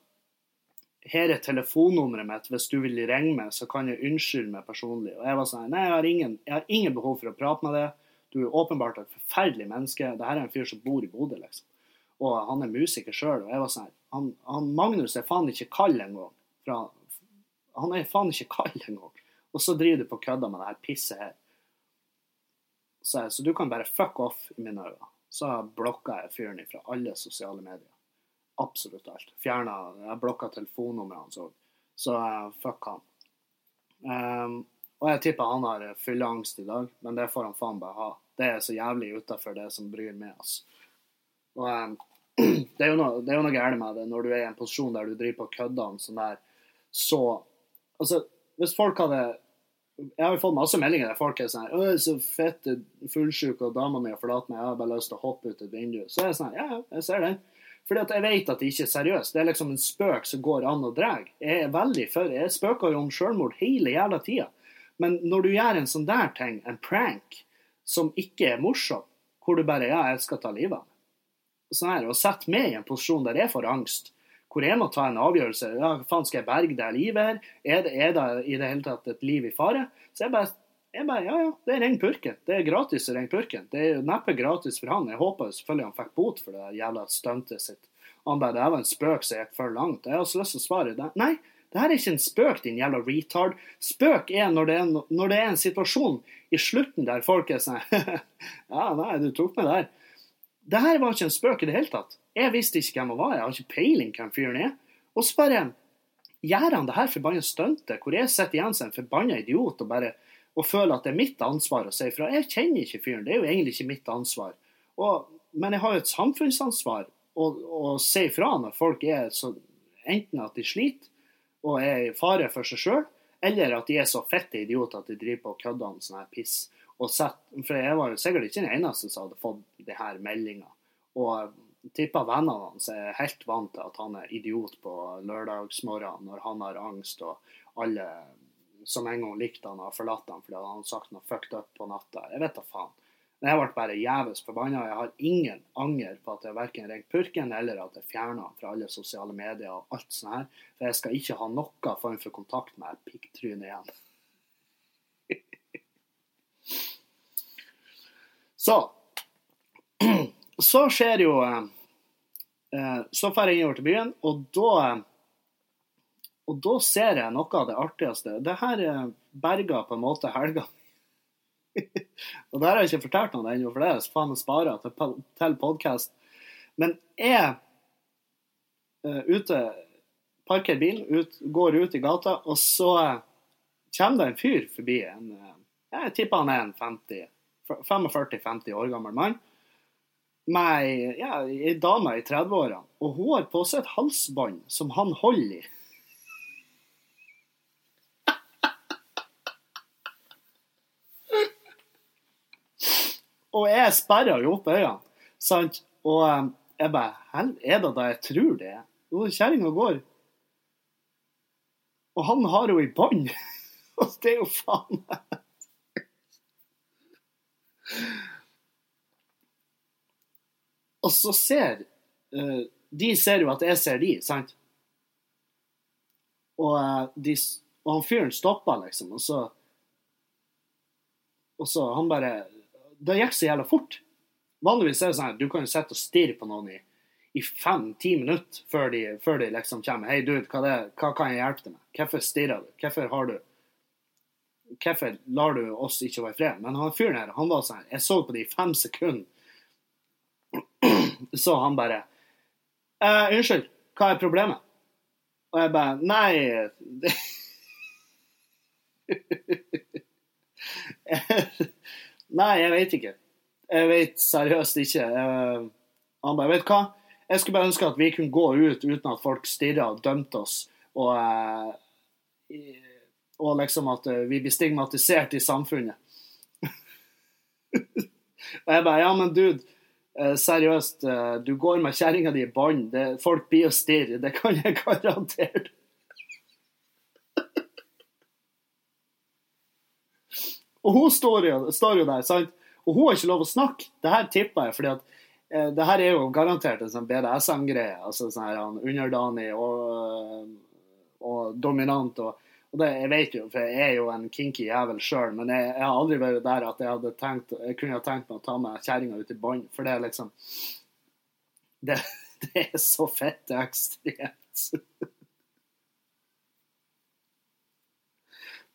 her er telefonnummeret mitt, hvis du vil ringe meg, så kan jeg unnskylde meg personlig. Og jeg var sånn Nei, jeg har, ingen, jeg har ingen behov for å prate med deg. Du er åpenbart et forferdelig menneske. Dette er en fyr som bor i Bodø, liksom. Og han er musiker sjøl. Og jeg var sånn han, han, Magnus er faen ikke kald engang. Han er faen ikke kald engang. Og så driver du på kødda med det her pisset her. Så, så du kan bare fuck off i mine øyne. Så blokka jeg fyren fra alle sosiale medier. Absolutt alt. Fjerna Jeg blokka telefonnummeret hans òg. Så fuck han. Um, og jeg tipper han har fylleangst i dag, men det får han faen bare ha. Det er så jævlig utafor det som bryr med oss. Og um, *clears throat* det er jo noe, det er jo noe gærent med det når du er i en posisjon der du driver på køddene sånn der, så Altså, hvis folk hadde Jeg har jo fått masse meldinger der folk er sånn her 'Å, så fett fullsjuk, og dama mi har forlatt meg, jeg har bare lyst til å hoppe ut et vindu.' Så er jeg sånn Ja, ja, jeg ser den. Fordi at jeg vet at det ikke er seriøst. Det er liksom en spøk som går an å dra. Jeg er veldig for Jeg spøker jo om selvmord hele jævla tida. Men når du gjør en sånn der ting, en prank, som ikke er morsom, hvor du bare 'Ja, jeg skal ta livet av meg', sånn her, og setter meg i en posisjon der jeg får angst, hvor jeg må ta en avgjørelse. Ja, faen, skal jeg berge det livet her? Er det, er det i det hele tatt et liv i fare? Så jeg bare, jeg bare Ja, ja, det er ren purken. Det er gratis å ringe purken. Det er neppe gratis for han. Jeg håper selvfølgelig han fikk bot for det jævla stuntet sitt. Han bare Det var en spøk som gikk for langt. Jeg har også lyst til å svare det. Nei, det her er ikke en spøk, din jævla retard. Spøk er når det er, når det er en situasjon i slutten der folk er sånn *laughs* Ja, nei, du tok meg der. Det her var ikke en spøk i det hele tatt. Jeg visste ikke hvem han var, jeg har ikke peiling hvem fyren er. Og så bare gjør han det her forbanna stuntet, hvor jeg sitter igjen som en forbanna idiot og bare og føler at det er mitt ansvar å si ifra. Jeg kjenner ikke fyren, det er jo egentlig ikke mitt ansvar. Og, men jeg har jo et samfunnsansvar å, si ifra når folk er så Enten at de sliter og er i fare for seg sjøl, eller at de er så fette idioter at de driver på og kødder om sånn her piss. Og sett, for jeg var jo sikkert ikke den eneste som hadde fått det her meldinga. Og tipper vennene hans er helt vant til at han er idiot på lørdagsmorgen når han har angst, og alle som en gang likte han, har forlatt han fordi han hadde sagt noe fucked up på natta. Jeg vet da faen. Men jeg ble bare jævlig forbanna. Jeg har ingen anger på at jeg verken ringte purken eller at jeg fjerna fra alle sosiale medier og alt sånt her. For jeg skal ikke ha noe form for kontakt med pikktrynet igjen. *laughs* Så *clears throat* Så skjer jo eh, Så drar jeg innover til byen, og da og da ser jeg noe av det artigste. Det her berga på en måte helga *laughs* og der har jeg ikke fortalt noen ennå, for det er faen å spare til, til podkast. Men jeg uh, ute parkerer bilen, ut, går ut i gata, og så kommer det en fyr forbi. En, uh, jeg tipper han er en 45-50 år gammel mann. Med ei ja, dame i 30-årene. Og hun har på seg et halsbånd som han holder i. Og jeg sperra jo opp øynene. Sant? Og um, jeg bare er det da jeg tror det er? Jo, kjerringa går. Og han har henne i bånd. *laughs* Og det er jo faen Og så ser uh, De ser jo at jeg ser de, sant? Og, uh, de, og han fyren stopper, liksom, og så Og så han bare det gikk så jævla fort. Vanligvis er det sånn at du kan sitte og stirre på noen i, i fem-ti minutter før de, før de, liksom kommer. 'Hei, dude, hva, det, hva, kan jeg hjelpe deg med? Hvorfor stirrer du? Hvorfor har du Hvorfor lar du oss ikke være i fred?' Men han fyren her, han var sånn Jeg så på det i fem sekunder. *clears throat* Så han bare eh, 'Unnskyld, hva er problemet?' Og jeg bare Nei *laughs* Nei, jeg vet ikke. Jeg vet seriøst ikke. Uh, han bare Vet hva? Jeg skulle bare ønske at vi kunne gå ut uten at folk stirra og dømte oss. Og, uh, og liksom at uh, vi blir stigmatisert i samfunnet. *laughs* og jeg bare Ja, men dude. seriøst, du går med kjerringa di i bånd. Folk blir og stirre. Det kan jeg *laughs* garantere. Og hun står jo, står jo, der, sant? Og hun har ikke lov å snakke. Det her tipper jeg, fordi at eh, det her er jo garantert en sånn BDSM-greie. altså sånn her Underdanig og, og dominant. og, og det, Jeg vet jo, for jeg er jo en kinky jævel sjøl, men jeg, jeg, har aldri vært der at jeg hadde tenkt, jeg kunne ha tenkt meg å ta med kjerringa ut i bånd. For det er liksom Det, *laughs* det er så fett ekstremt.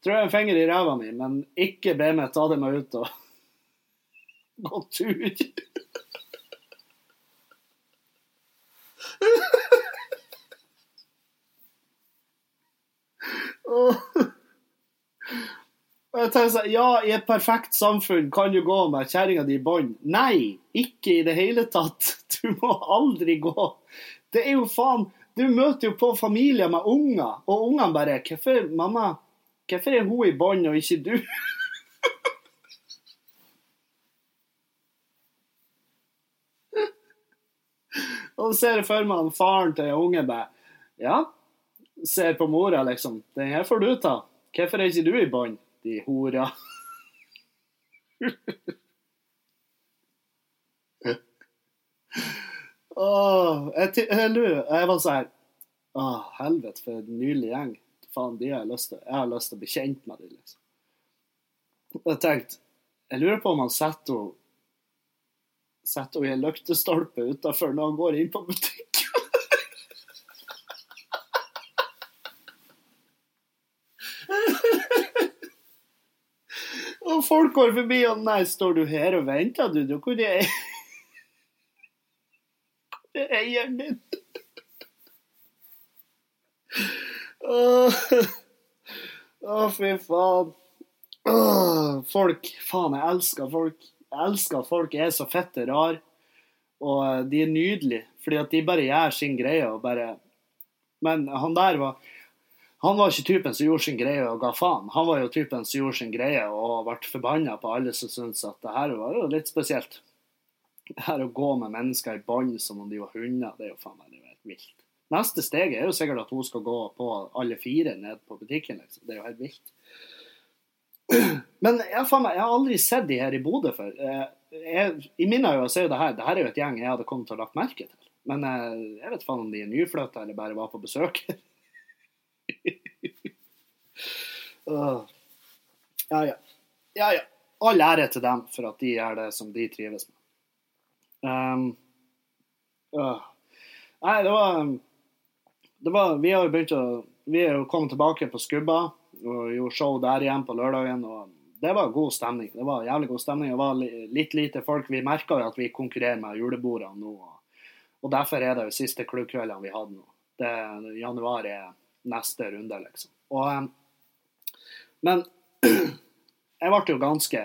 Tror jeg en finger i ræva mi, men ikke be meg ta det meg ut og *laughs* gå tur. Jeg tenker sånn, Ja, i et perfekt samfunn kan du gå med kjerringa di i bånd. Nei, ikke i det hele tatt. *laughs* Du må aldri gå. Det er jo faen Du møter jo på familier med unger, og ungene bare 'Hvorfor, mamma, hvorfor er hun i bånd og ikke du?' Og så ser jeg for meg han faren til ungen unge bare Ja, ser på mora liksom. Den her får du ta. Hvorfor er ikke du i bånd, de hora? Åh, jeg, jeg, jeg, jeg var sånn her Åh, helvete, for en nylig gjeng. Faen, de har jeg lyst til Jeg har lyst til å bli kjent med dem, liksom. Og jeg tenkte Jeg lurer på om han setter henne Setter henne i en lyktestolpe utafor når han går inn på butikken. Og folk går forbi, og nei, står du her og venter, du? Du kunne er eieren din? Åh, fy faen. Åh, folk Faen, jeg elsker folk. Jeg elsker at folk er så fette rar. Og eh, de er nydelige, fordi at de bare gjør sin greie og bare Men han der var han var ikke typen som gjorde sin greie og ga faen. Han var jo typen som gjorde sin greie og ble forbanna på alle som syntes at det her var jo litt spesielt. Det her å gå med mennesker i bånd som om de var hunder, det er jo faen meg helt vilt. Neste steg er jo sikkert at hun skal gå på alle fire ned på butikken. liksom. Det er jo helt vilt. Men jeg, meg, jeg har aldri sett de her i Bodø før. Eh, I mine øyne er det her det her er jo et gjeng jeg hadde kommet til å lagt merke til. Men jeg, jeg vet faen om de er nyflytta eller bare var på besøk. *laughs* Ja, ja. Ja, ja. All ære til dem for at de gjør det som de trives med. Um, uh. Nei, det var, det var Vi har jo begynt å Vi er jo kommet tilbake på Skubba og gjorde show der igjen på lørdagen. og Det var god stemning. Det var jævlig god stemning. Det var litt lite folk. Vi merka jo at vi konkurrerer med julebordene nå. Og, derfor er det jo siste klubbkveldene vi hadde nå. Det, januar er neste runde, liksom. Og, men *clears throat* jeg ble jo ganske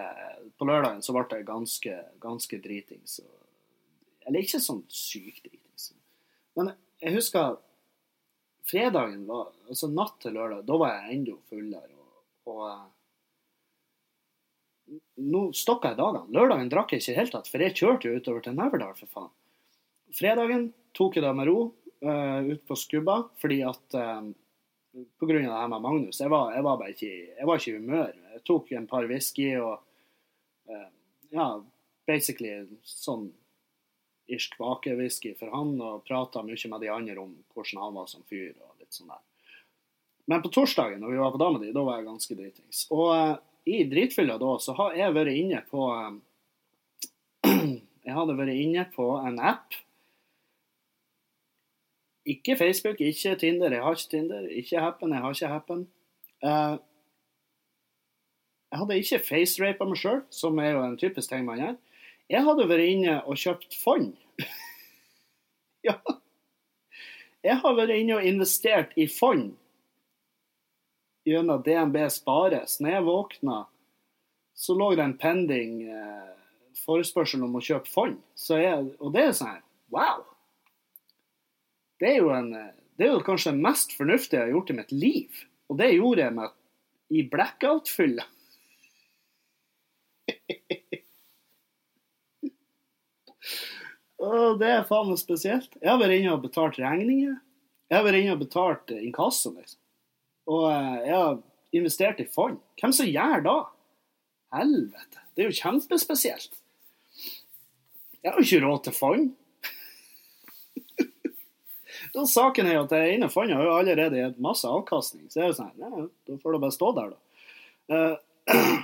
På lørdagen så ble jeg ganske, ganske dritings. Eller ikke sånn sykt dritings. Men jeg husker fredagen var Altså natt til lørdag, da var jeg enda fullere. Og, og eh, nå stokka jeg dagene. Lørdagen drakk jeg ikke i det hele tatt, for jeg kjørte jo utover til Neverdal, for faen. Fredagen tok jeg det med ro uh, ut på skubba, fordi at eh, på grunn av det her med Magnus. Jeg var, jeg var bare ikke, jeg var ikke i humør. Jeg tok en par whisky og uh, ja, basically sånn irsk bakewhisky for han, og prata mye med de andre om hvordan han var som fyr og litt sånn der. Men på torsdagen, når vi var på dama di, da var jeg ganske dritings. Og uh, i dritfylla da, så har jeg vært inne på um, *clears throat* Jeg hadde vært inne på en app. Ikke Facebook, ikke Tinder. Jeg har ikke Tinder. Ikke Happen, jeg har ikke Happen. Uh, jeg hadde ikke facerapa meg sjøl, som er jo en typisk ting man gjør. Jeg hadde vært inne og kjøpt fond. *laughs* ja. Jeg har vært inne og investert i fond gjennom DNB Spares. Når jeg våkna, så lå det en pending eh, forespørsel om å kjøpe fond. Jeg, og det er sånn her Wow! Det er jo en eh, det er jo kanskje det mest fornuftige jeg har gjort i mitt liv. Og det gjorde jeg med, i blackout-fylla. *laughs* Og det er faen meg spesielt. Jeg har vært inne og betalt regninger. Jeg har vært inne og betalt eh, inkasso, liksom. Og eh, jeg har investert i fond. Hvem som gjør da? Helvete. Det er jo kjempespesielt. Jeg har jo ikke råd til fond. *laughs* Da saken er jo at det ene fondet har jo allerede gitt masse avkastning. Så jeg er jo sånn, ja, da får det bare stå der, da. Uh, *clears throat*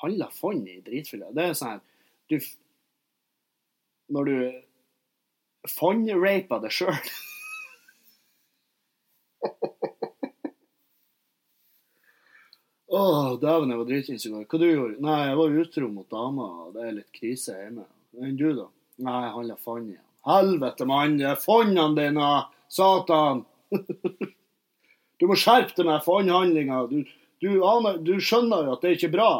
handler fond i dritfylla? Det er sånn du, Når du fondraper det sjøl Å, Å, dæven, jeg var dritings. Hva du gjorde Nei, jeg var utro mot dama, det er litt krise hjemme. Enn du, da? Nei, jeg handla fond igjen. Helvete, mann! Det er fondene dine! Satan! *laughs* du må skjerpe deg med fondhandlinga. Du, du, du skjønner jo at det er ikke bra.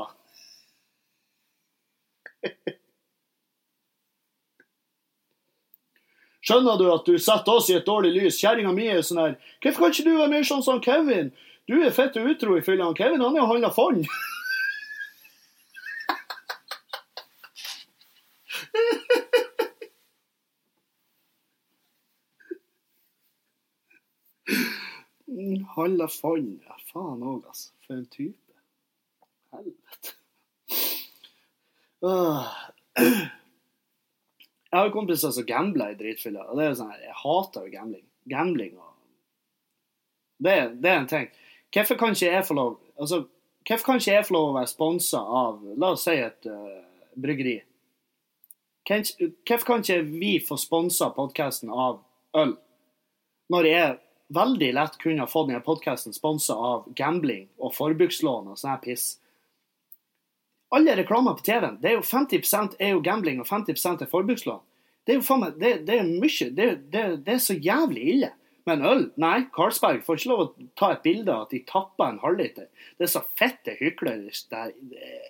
Skjønner du at du setter oss i et dårlig lys? Kjerringa mi er sånn her Hvorfor kan ikke du være mer sånn som Kevin? Du er fett utro i fylla. Kevin han er jo handla fond. Handla fond. Ja, faen òg, altså. For en type. Helvete. Åh. *clears throat* Jeg har jo kompiser som gambler i dritfylla. Og det er jo sånn jeg hater jo gambling. Gambling og det, det er en ting. Hvorfor kan ikke jeg få lov altså, Hvorfor kan ikke jeg få lov å være sponsa av La oss si et uh, bryggeri. Hvorfor kan ikke vi få sponsa podkasten av øl, når jeg veldig lett kunne ha fått denne podkasten sponsa av gambling og forbrukslån og sånn her piss? Alle reklamer på TV-en, det er jo 50 er jo gambling og 50 er forbrukslån. Det er jo faen meg, det, det, er mye, det, det, det, er så jævlig ille. Men øl, nei, Carlsberg får ikke lov å ta et bilde av at de tapper en halvliter. Det er så fette hyklerisk der.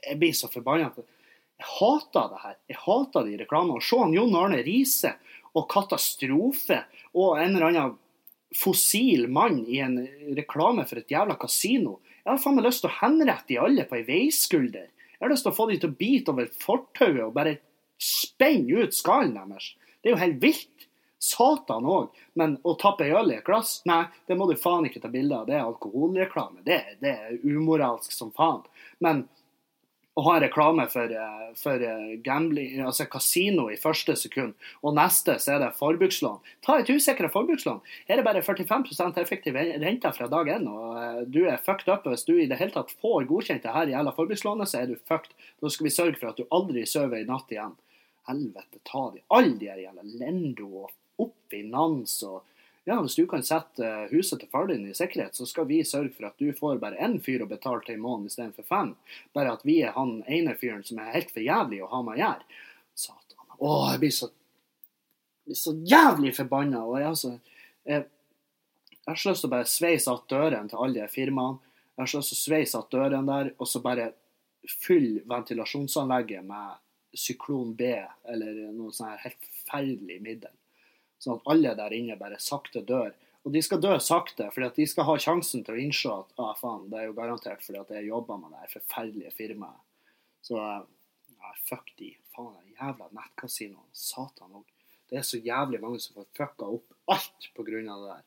Jeg blir så forbanna. Jeg hater det her. Jeg hater de reklamene. Og se Jon Arne Riise og Katastrofe og en eller annen fossil mann i en reklame for et jævla kasino. Jeg har faen meg lyst til å henrette de alle på ei veiskulder. Jeg har lyst til å få dem til å bite over fortauet og bare spenne ut skallen deres. Det er jo helt vilt. Satan òg. Men å tappe øl i et glass, nei, det må du faen ikke ta bilde av. Det er alkoholreklame. Det, det er umoralsk som faen. Men å ha reklame for, eh, for eh, gambling, altså kasino i første sekund, og neste så er det forbrukslån. Ta et usikra forbrukslån. Her er det bare 45 effektiv rente fra dag én, og eh, du er fucked up. Hvis du i det hele tatt får godkjent det her gjelder forbrukslånet, så er du fucked. Da skal vi sørge for at du aldri sover i natt igjen. Helvete ta de. Alle de her gjelder Lendo og Oppfinans og ja, hvis du kan sette huset til far din i sikkerhet, så skal vi sørge for at du får bare én fyr å betale til i måneden istedenfor fem. Bare at vi er han ene fyren som er helt for jævlig å ha med å gjøre. Satan. Å, jeg blir så, blir så jævlig forbanna. Og jeg, altså, jeg, har så lyst til å bare sveise att dørene til alle de firmaene. Jeg har så lyst til å sveise att dørene der, og så bare fylle ventilasjonsanlegget med syklon B eller noe sånt helt forferdelig middel. Sånn at alle der inne bare sakte dør. Og de skal dø sakte, at de skal ha sjansen til å innse at ah, faen, det er jo garantert fordi at jeg jobber med det her forferdelige firmaet. Så ja, fuck de. Faen, de jævla nettkasinoene. Satan òg. Det er så jævlig mange som får fucka opp alt på grunn av det der.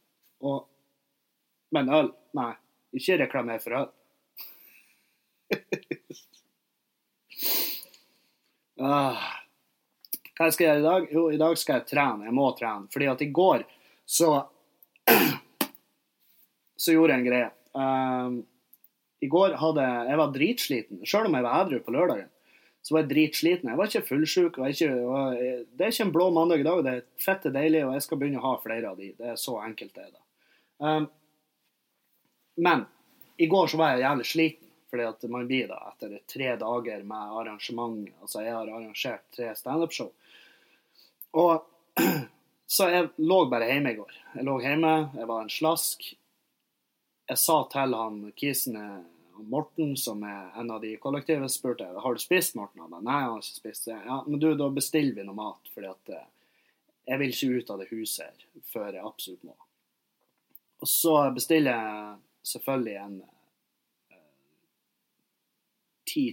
Og, men øl? Nei. Ikke reklamer for øl. *laughs* ah. Hva skal jeg gjøre i dag? Jo, i dag skal jeg trene. Jeg må trene. Fordi at i går så Så gjorde jeg en greie. Um, I går hadde jeg var dritsliten. Sjøl om jeg var edru på lørdagen, så var jeg dritsliten. Jeg var ikke fullsjuk. Det er ikke en blå mandag i dag. Det er fette deilig, og jeg skal begynne å ha flere av de. Det er så enkelt det er. da. Um, men i går så var jeg jævlig sliten. Fordi at man blir da etter tre dager med arrangement Altså, jeg har arrangert tre standup-show. Og *clears throat* Så jeg lå bare hjemme i går. Jeg lå hjemme, jeg var en slask. Jeg sa til han kisen Morten, som er en av de kollektive, spurte jeg, har du spist, Morten. Han ba, nei, han har ikke spist. det. Ja, men du, da bestiller vi noe mat, fordi at eh, jeg vil ikke ut av det huset her før jeg absolutt må. Og så bestiller jeg selvfølgelig en 10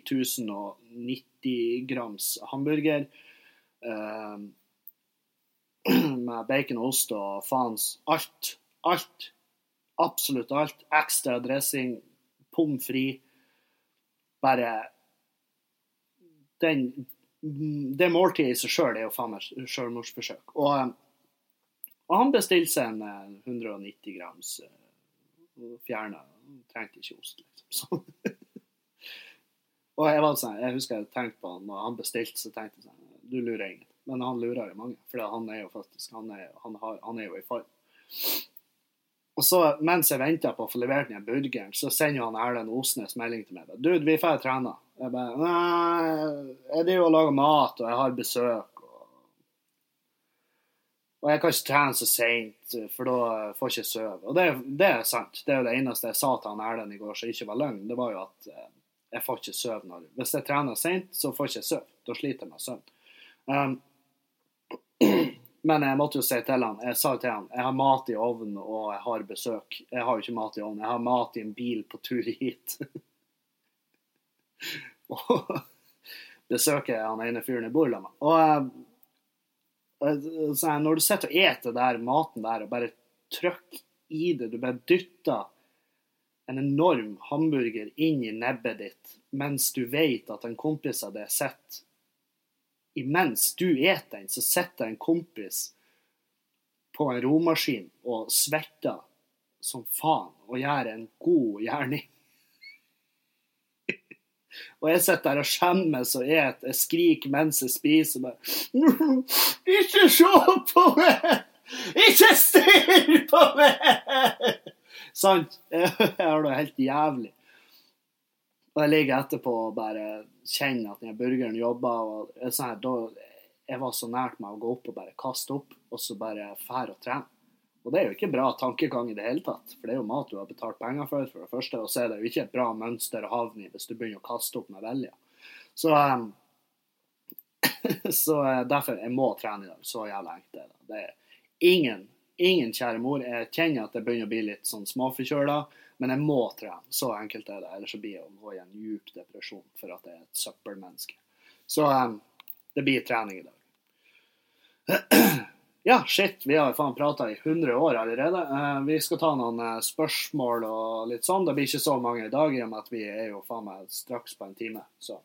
090 grams hamburger. Uh, *clears throat* med bacon og ost og faens alt. Alt. Absolutt alt. Ekstra dressing, pommes frites. Bare den, Det måltidet i seg sjøl er jo faen meg sjølmordsforsøk. Og, og, han bestilte seg en 190 eh, grams uh, fjerna. Trengte ikke ost, liksom. *laughs* og jeg, var sånn, jeg husker jeg tenkte på han når han bestilte, så tenkte jeg sånn Du lurer ingen. Men han lurer jo mange, for han er jo faktisk han er, han har, han er jo i form. Og så, mens jeg venter på å få levert den burgeren, så sender han Erlend Osnes melding til meg. 'Dude, vi får trene.' Jeg bare 'Nei, jeg driver og lager mat, og jeg har besøk.' Og, og jeg kan ikke trene så seint, for da får jeg ikke sove. Og det, det, er sant. Det er jo det eneste jeg sa til han Erlend i går som ikke var løgn. Det var jo at eh, jeg får ikke sove når Hvis jeg trener seint, så får jeg ikke sove. Da sliter jeg med søvn. Um, men jeg måtte jo si til han, jeg sa til han jeg har mat i ovnen og jeg har besøk. Jeg har jo ikke mat i ovnen, jeg har mat i en bil på tur hit. *laughs* og besøker han ene fyren jeg bor sammen med. Og så når du sitter og eter der maten der og bare trykker i det, du bare dytter en enorm hamburger inn i nebbet ditt mens du vet at en kompis av deg sitter Imens du eter den, så sitter en kompis på en romaskin og svetter som faen og gjør en god gjerning. *laughs* Og jeg sitter der og skjemmes og et. Jeg skriker mens jeg spiser. Bare, *laughs* ikke se på meg! Ikke stirr på meg! *laughs* Sant? Jeg har det helt jævlig. Og jeg ligger etterpå og bare kjenner at den burgeren jeg, sånn jeg var så nært meg å gå opp og bare kaste opp, og så bare fære og trene. Og det er jo ikke bra tankegang i det hele tatt, for det er jo mat du har betalt penger for, for det første. Og så er det jo ikke et bra mønster å havne i hvis du begynner å kaste opp med vilje. Så, um, *laughs* så uh, derfor jeg må trene i dag. Så jævla enkelt er det. Ingen, ingen kjære mor. Jeg kjenner at det begynner å bli litt sånn småforkjøla, men jeg må trene. Så enkelt er det. Ellers så blir jeg å i en djup depresjon for at jeg er et søppelmenneske. Så um, det blir trening i dag. *clears throat* Ja, shit, vi har faen prata i 100 år allerede. Uh, vi skal ta noen uh, spørsmål og litt sånn. Det blir ikke så mange i dag, i og med at vi er jo faen meg straks på en time. Så.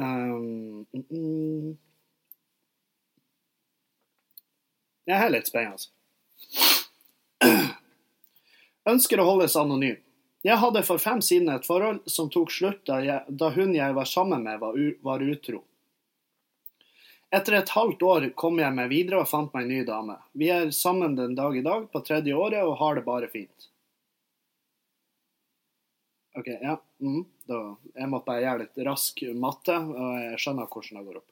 Um, mm, mm. Det er litt spennende. *clears throat* Ønsker å holdes anonym. Jeg hadde for fem siden et forhold som tok slutt da, jeg, da hun jeg var sammen med, var, var, utro. Etter et halvt år kom jeg meg videre og fant meg en ny dame. Vi er sammen den dag i dag, på tredje året, og har det bare fint. OK, ja. Mm, da, jeg måtte bare gjøre litt rask matte, og jeg skjønner hvordan det går opp.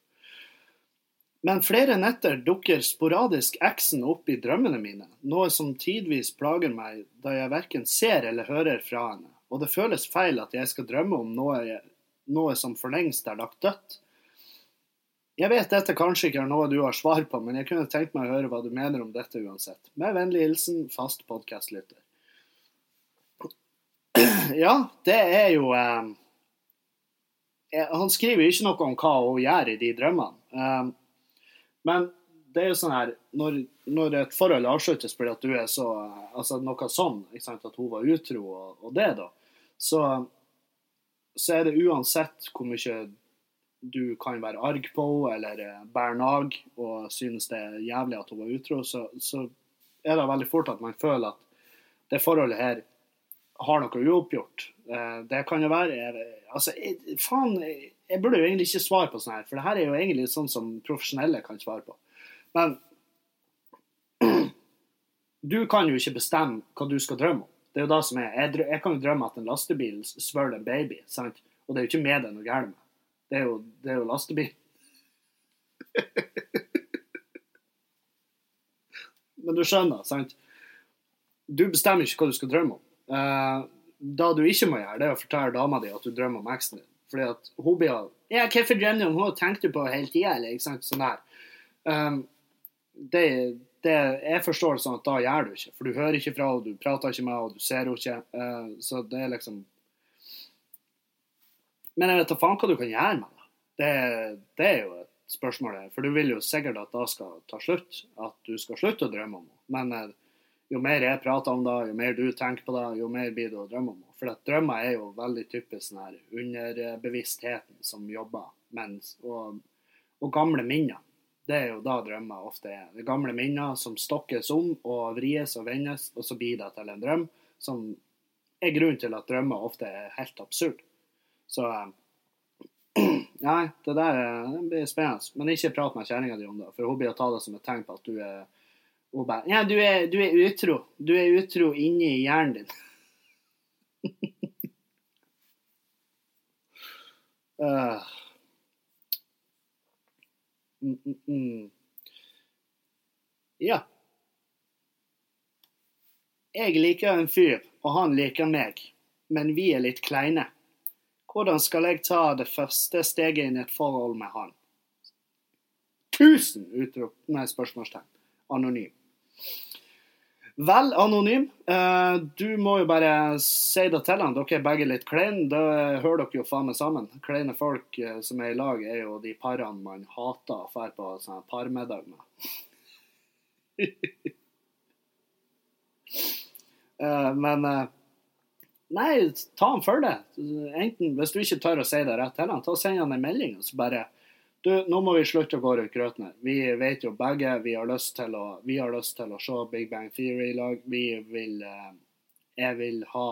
Men flere netter dukker sporadisk eksen opp i drømmene mine, noe som tidvis plager meg da jeg verken ser eller hører fra henne, og det føles feil at jeg skal drømme om noe, noe som for lengst er lagt dødt. Jeg vet dette kanskje ikke er noe du har svar på, men jeg kunne tenkt meg å høre hva du mener om dette uansett. Med vennlig hilsen fast podkastlytter. *clears throat* Ja, det er jo eh, Han skriver ikke noe om hva hun gjør i de drømmene. Eh, men det er jo sånn her Når, når et forhold avsluttes fordi at du er så Altså noe sånn, ikke sant, at hun var utro og, og det, da, så, så er det uansett hvor mye du kan være arg på eller bære nag og synes det er jævlig at hun var utro, så, så er det veldig fort at man føler at det forholdet her har noe uoppgjort. Eh, det kan jo være Altså, faen, jeg, burde jo egentlig ikke svare på sånn her, for det her er jo egentlig sånn som profesjonelle kan svare på. Men *clears throat* du kan jo ikke bestemme hva du skal drømme om. Det er jo det som er. Jeg, jeg kan jo drømme at en lastebil svøler en baby, sant? og det er jo ikke med det noe galt med. Det er jo, det er jo lastebil. *laughs* Men du skjønner, sant? Du bestemmer ikke hva du skal drømme om. Uh, da du ikke må gjøre, det er å fortelle dama di at du drømmer om eksen din. Fordi at hun blir Ja, hvorfor drømmer du om henne? Tenker du på hele tida, eller ikke sant? Sånn der. Um, det, det, jeg forstår det sånn at da gjør du ikke. For du hører ikke fra henne, du prater ikke med henne, du ser henne ikke. Uh, så det er liksom Men jeg vet da faen hva du kan gjøre med det. Det, det er jo et spørsmål. For du vil jo sikkert at det skal ta slutt. At du skal slutte å drømme om henne. Men uh, jo mer jeg prater om det, jo mer du tenker på det, jo mer blir det å drømme om. For at drømmer er jo veldig typisk sånn her underbevisstheten som jobber. Mens, og, og, gamle minner. Det er jo da drømmer ofte er. Det gamle minner som stokkes om og vries og vendes, og så blir det til en drøm. Som er grunnen til at drømmer ofte er helt absurd. Så *clears throat* Nei, det der det blir spennende. Men ikke prat med kjerringa di om det, for hun blir å ta det som et tegn på at du er hun bare Ja, du er, du er utro. Du er utro inni hjernen din. *laughs* uh. mm, mm, mm. Ja. Jeg liker en fyr, og han liker meg, men vi er litt kleine. Hvordan skal jeg ta det første steget inn i et forhold med han? Tusen utrop, nei, spørsmålstegn. Anonym. Vel, anonym, eh, du må jo bare si det til han. Dere er begge litt kleine. Da hører dere jo faen meg sammen. Kleine folk eh, som er i lag, er jo de parene man hater å dra på sånn parmiddag med. *laughs* Eh, men Nei, ta han for det. Enten, hvis du ikke tør å si det rett til han, ta og send han en melding. og så bare du, nå må vi slutte å gå rundt grøten her. Vi vet jo begge vi har lyst til å, lyst til å se Big Bang Theory i lag. Vi vil eh, Jeg vil ha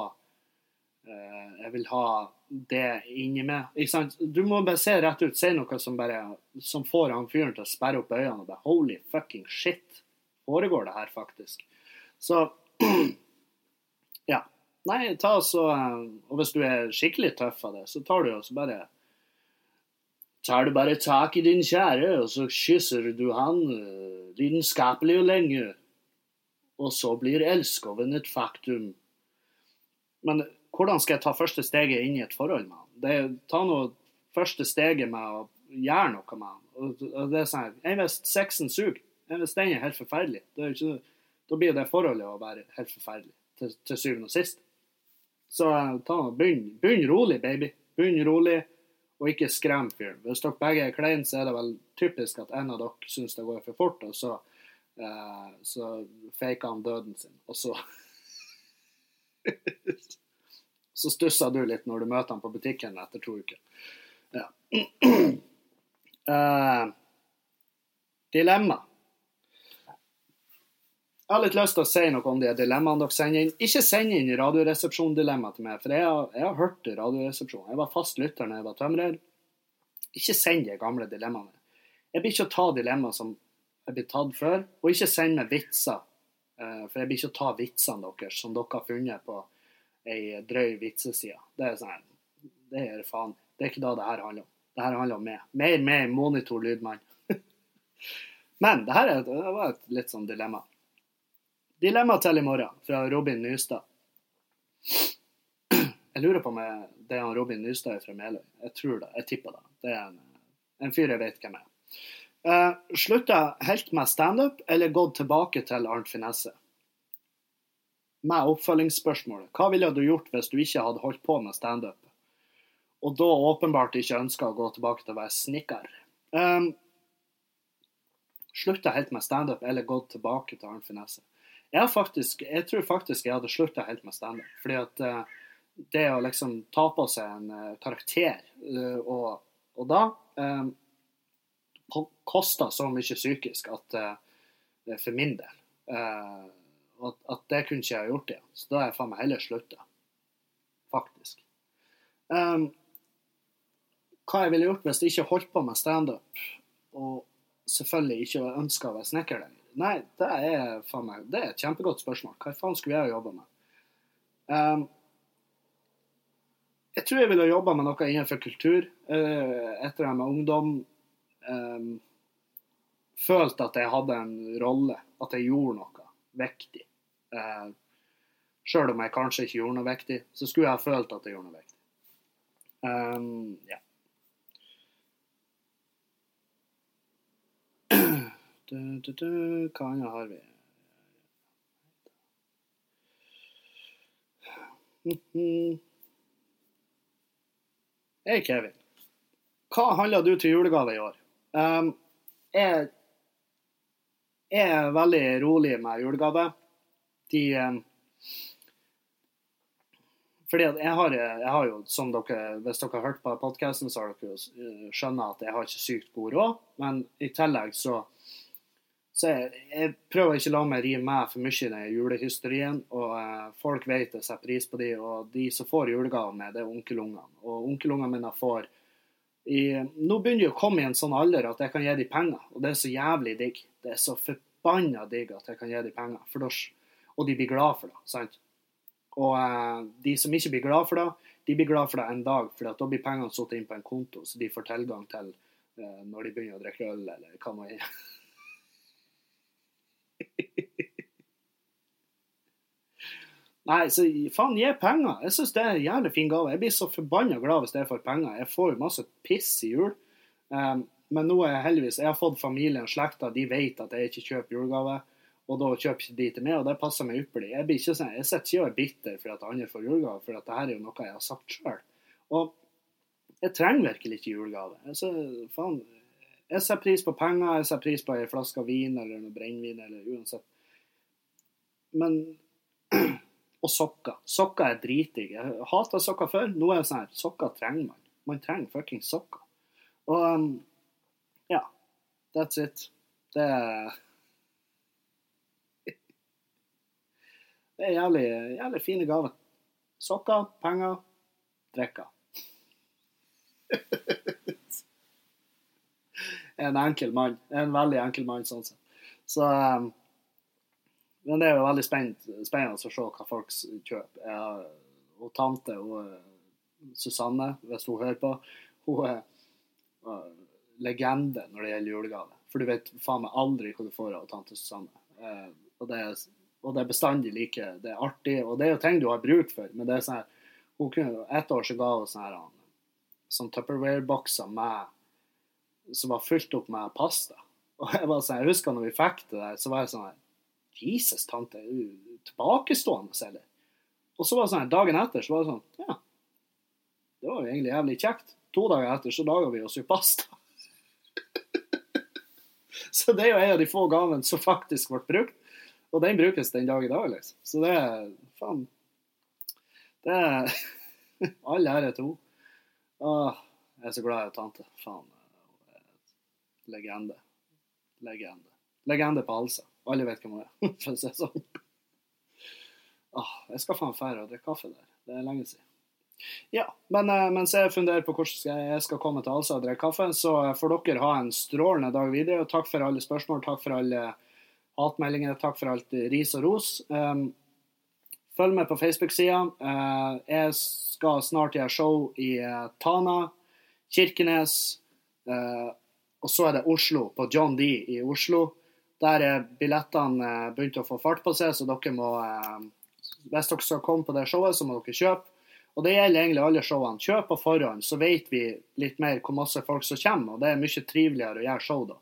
Jeg vil ha det inni meg. Ikke sant? Du må bare se rett ut. Si noe som bare som får han fyren til å sperre opp øynene og bare Holy fucking shit foregår det her, faktisk. Så *clears throat* ja. Nei, ta så Og hvis du er skikkelig tøff av det, så tar du jo så bare tar du bare tak i din kjære, og så kysser du han lidenskapelig og lenge. Og så blir elskoven et faktum. Men hvordan skal jeg ta første steget inn i et forhold med han? Det, ta nå første steget med å gjøre noe med han. Og det er sånn, Hvis sexen suger, hvis den er helt forferdelig, er ikke, da blir det forholdet å være helt forferdelig til, til syvende og sist. Så ta, begynn, begynn rolig, baby. Begynn rolig, og ikke skrem fyren. Hvis dere begge er kleine, så er det vel typisk at en av dere syns det går for fort, og så, eh, så faker han døden sin. Og så *laughs* Så stusser du litt når du møter han på butikken etter to uker. Ja. Uh, *clears throat* dilemma. Jeg har litt lyst til å si noe om de dilemmaene dere sender inn. Ikke send inn Radioresepsjon-dilemma til meg, for jeg har, jeg har hørt Radioresepsjon. Jeg var fast lytter da jeg var tømrer. Ikke send de gamle dilemmaene. Jeg blir ikke å ta dilemmaer som er blitt tatt før, og ikke send meg vitser. Eh, for jeg blir ikke å ta vitsene deres som dere har funnet på ei drøy vitseside. Det er sånn Det er faen. Det er ikke da det her handler om. Det her handler om meg. Mer mer monitor lydmann. *laughs* Men det her er, det var et litt sånn dilemma. Dilemma til i morgen, fra Robin Nystad. Jeg lurer på om det er han Robin Nystad fra Meløy. Jeg tror det. Jeg tipper det. Det er en, en fyr jeg vet hvem er. Uh, slutta helt med standup, eller gått tilbake til Arnt Finesse? Med oppfølgingsspørsmålet. Hva ville du gjort hvis du ikke hadde holdt på med standup? Og da åpenbart ikke ønska å gå tilbake til å være snekker. Um, slutta helt med standup, eller gått tilbake til Arnt Finesse? Jeg, faktisk, jeg tror faktisk jeg hadde slutta helt med standup. Fordi at uh, det å liksom ta på seg en uh, karakter, uh, og, og, da um, koster så mye psykisk at for min del at, at, det kunne ikke jeg gjort igjen. Så da har jeg faen meg heller slutta. Faktisk. Um, hva jeg ville gjort hvis jeg ikke holdt på med standup, og selvfølgelig ikke ønska å være snekker lenger? Nei, det er faen meg Det er et kjempegodt spørsmål. Hva faen skulle jeg jobba med? Um, jeg tror jeg ville jobba med noe innenfor kultur. Uh, etter jeg med ungdom um, følte at jeg hadde en rolle, at jeg gjorde noe viktig. Uh, Sjøl om jeg kanskje ikke gjorde noe viktig, så skulle jeg ha følt at jeg gjorde noe viktig. Um, ja. Du, du, du. Hva annet har vi? Hei, Kevin. Hva handler du til julegave i år? Um, jeg, jeg, er veldig rolig med julegave. De um, fordi jeg har, jeg har, jo, som dere, Hvis dere har hørt på podkasten, så har dere jo eh, skjønnet at jeg har ikke sykt god råd. Men i tillegg så så jeg, jeg, prøver ikke å la meg rive med for mye i den julehysterien. Og eh, folk vet jeg setter pris på de, og de som får julegavene, det er onkelungene. Og onkelungene mine får i, Nå begynner de å komme i en sånn alder at jeg kan gi dem penger, og det er så jævlig digg. Det er så forbanna digg at jeg kan gi dem penger, for da, og de blir glad for det. sant? Og eh, de som ikke blir glad for det, de blir glad for det en dag, for da blir pengene satt inn på en konto, så de får tilgang til eh, når de begynner å drikke øl, eller hva nå er. *laughs* *laughs* Nei, så faen, gi penger. Jeg syns det er en jævlig fin gave. Jeg blir så forbanna glad hvis jeg får penger. Jeg får jo masse piss i jul. Um, men nå er jeg heldigvis Jeg har fått familien, slekta, de vet at jeg ikke kjøper julegave. Og da kjøper ikke de til meg, og det passer meg ypperlig. Jeg blir ikke sånn, jeg sitter ikke og er bitter for at andre får julegave, for at det her er jo noe jeg har sagt sjøl. Og jeg trenger virkelig ikke julegave. Altså, faen, jeg setter pris på penger, jeg setter pris på ei flaske vin eller noe brennevin eller uansett. Men *clears throat* Og sokker. Sokker er dritdigg. Jeg hata sokker før. Nå er det sånn her Sokker trenger man. Man trenger fuckings sokker. Og um, ja. That's it. Det er *laughs* Det er jævlig, jævlig fine gaver. Sokker, penger, drikker. *laughs* en enkel mann. En veldig enkel mann, sånn sett. Så um, men det er jo veldig spennende, å se hva folk kjøper. Jeg og tante og Susanne, hvis hun hører på, hun er uh, legende når det gjelder julegave. For du vet faen meg aldri hva du får av tante Susanne. Uh, og, det er, og, det er, bestandig like. Det er artig, og det er jo ting du har bruk for. Men det er sånn hun kunne, Et år så ga hun sånn her sånn Tupperware-bokser som var fylt opp med pasta. *laughs* Og jeg, var sånn, jeg husker når vi fikk det der, så var jeg sånn Jesus, tante, er du tilbakestående, eller? Og så var det sånn, dagen etter så var det sånn Ja, det var jo egentlig jævlig kjekt. To dager etter så laga vi oss jo pasta. *laughs* så det er jo en av de få gavene som faktisk ble brukt. Og den brukes den dag i dag, liksom. Så det er faen Det er *laughs* All ære til henne. Jeg er så glad i tante. Faen. Legende. Legende. Legende på Alsa. Alle vet hvem hun er, *laughs* for å si det sånn. Åh, jeg skal faen dra og drikke kaffe der. Det er lenge siden. Ja, men uh, mens jeg funderer på hvordan jeg skal komme til Alsa og drikke kaffe, så får dere ha en strålende dag videre. og Takk for alle spørsmål, takk for alle hatmeldinger, takk for alt ris og ros. Um, følg med på Facebook-sida. Uh, jeg skal snart gjøre show i uh, Tana, Kirkenes, og så er det Oslo, på John D i Oslo. Der er billettene eh, begynt å få fart på seg, så dere må eh, Hvis dere skal komme på det showet, så må dere kjøpe. Og det gjelder egentlig alle showene. Kjøp på forhånd, så vet vi litt mer hvor masse folk som kommer. Og det er mye triveligere å gjøre show da.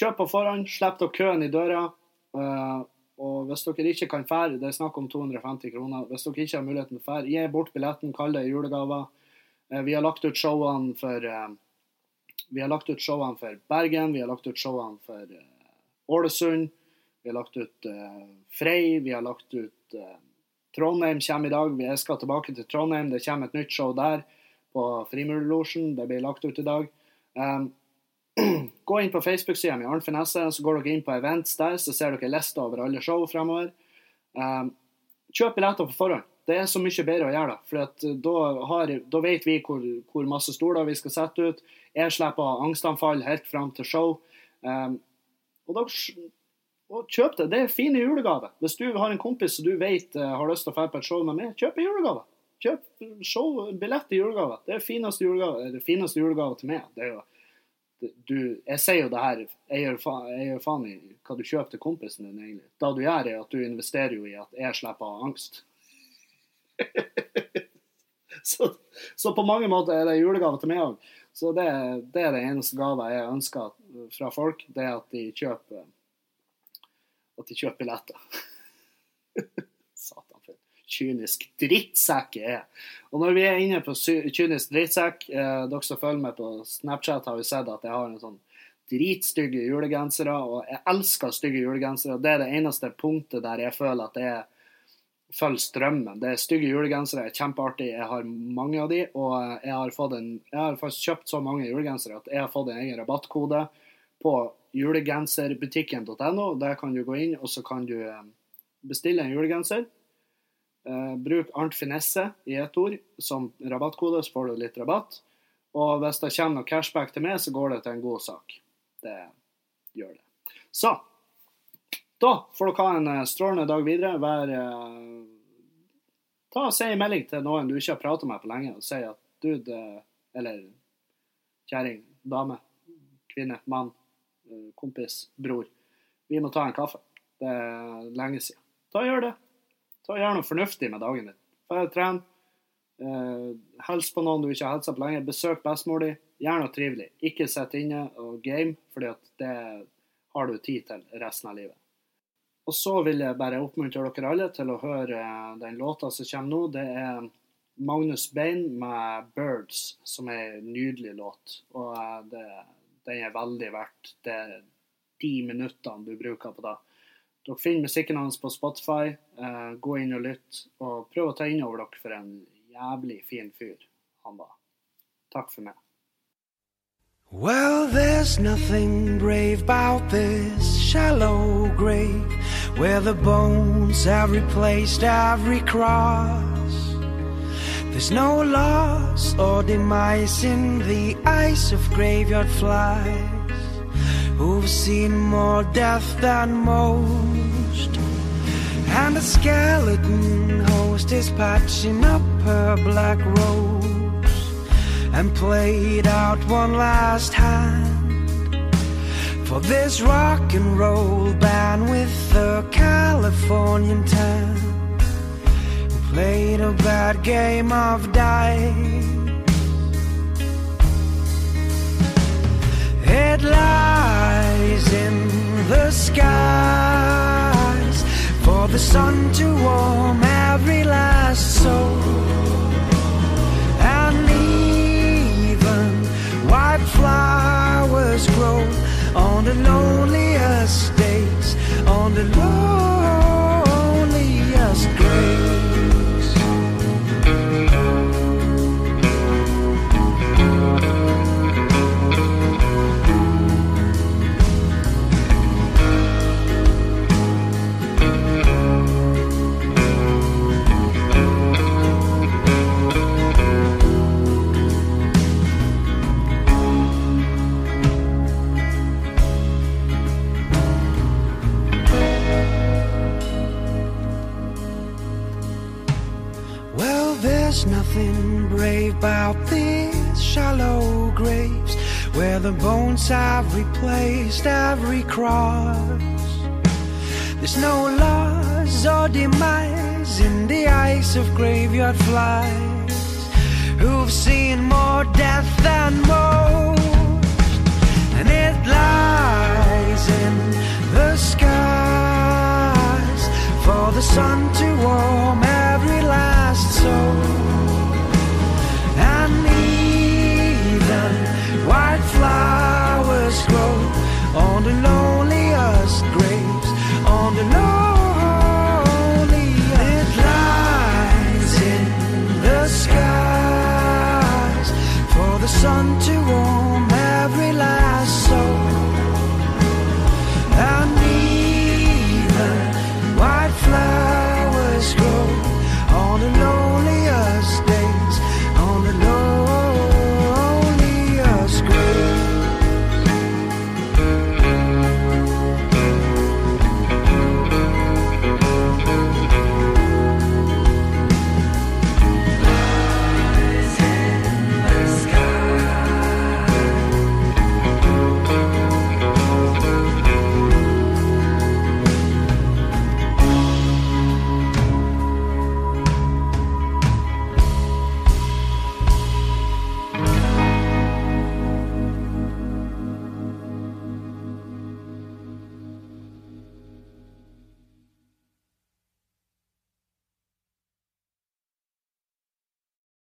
Kjøp på forhånd, slipp dere køen i døra. Eh, og hvis dere ikke kan fære, det er snakk om 250 kroner. Hvis dere ikke har muligheten til å fære, gi bort billetten, kall det julegaver. Vi har lagt ut showene for vi har lagt ut showene for Bergen, vi har lagt ut showene for Ålesund. Vi har lagt ut uh, Frei. Vi har lagt ut uh, Trondheim kommer i dag. Jeg skal tilbake til Trondheim. Det kommer et nytt show der på Frimurlosjen. Det blir lagt ut i dag. Um, *clears throat* gå inn på Facebook-sida mi, Arnt Finesse, så går dere inn på events der, så ser dere lista over alle show fremover. Um, kjøp billetter på forhånd. Det er så mye bedre å gjøre det. For da, har, da, vet vi hvor, hvor, masse stoler vi skal sette ut. Jeg slipper angstanfall helt fram til show. Um, og, da, og kjøp det. Det er fine julegaver. Hvis du har en kompis som du vet uh, har lyst til å dra på et show med meg, kjøp en julegave. Kjøp show, billett til julegave. Det er fineste julegave, det fineste julegave til meg. Det er jo du, jeg sier jo det her Jeg gjør, faen, jeg gjør faen i hva du kjøper til kompisen din, egentlig. Det du gjør, er at du investerer jo i at jeg slipper angst. *laughs* så, så, på mange måter er det julegave til meg òg. Så det, det, er det eneste gave jeg ønsker fra folk, det er at de kjøper at de kjøper billetter. *laughs* Satan, for kynisk drittsekk jeg er. Og når vi er inne på kynisk drittsekk, eh, dere som følger med på Snapchat, har jo sett at jeg har en sånn dritstygge julegensere, og jeg elsker stygge julegensere. Det er det eneste punktet der jeg føler at det er følge strømmen. Det er stygge julegensere, er kjempeartig. Jeg har mange av de, og jeg har, en, jeg har faktisk kjøpt så mange julegensere at jeg har fått en egen rabattkode på julegenserbutikken.no. Der kan du gå inn, og så kan du eh, bestille en julegenser. Uh, bruk Arnt Finesse i ett ord som rabattkode, så får du litt rabatt. Og hvis det kommer noe cashback til meg, så går det til en god sak. Det gjør det. Så da får dere ha en eh, strålende dag videre. Vær eh, Ta og Si en melding til noen du ikke har pratet med på lenge, og si at eh, eller kjerring, dame, kvinne, mann, eh, kompis, bror, vi må ta en kaffe. Det er lenge siden. Da Gjør det. Ta Gjør noe fornuftig med dagen din. Bare tren. Hils på noen du ikke har hilsa på lenge. Besøk bestemor di. Gjør noe trivelig. Ikke sitt inne og game, fordi det har du tid til resten av livet. Og så vil jeg bare oppmuntre dere alle til å høre eh, den låta som kommer nå. Det er Magnus Bein med 'Birds', som er en nydelig låt. Og eh, det, den er veldig verdt det de minuttene du bruker på det. Dere finner musikken hans på Spotify. Eh, gå inn og lytt, og prøv å ta inn over dere for en jævlig fin fyr han var. Takk for meg. Well, there's nothing brave about this shallow grave where the bones have replaced every cross. There's no loss or demise in the eyes of graveyard flies who've seen more death than most. And the skeleton host is patching up her black robes and played out one last hand for this rock and roll band with the Californian tan. who Played a bad game of dice. It lies in the skies for the sun to warm every last soul. And even white flowers grow on the loneliest days, on the loneliest demise in the eyes of graveyard flies who've seen more death than most, and it lies in the skies for the sun to warm every last soul.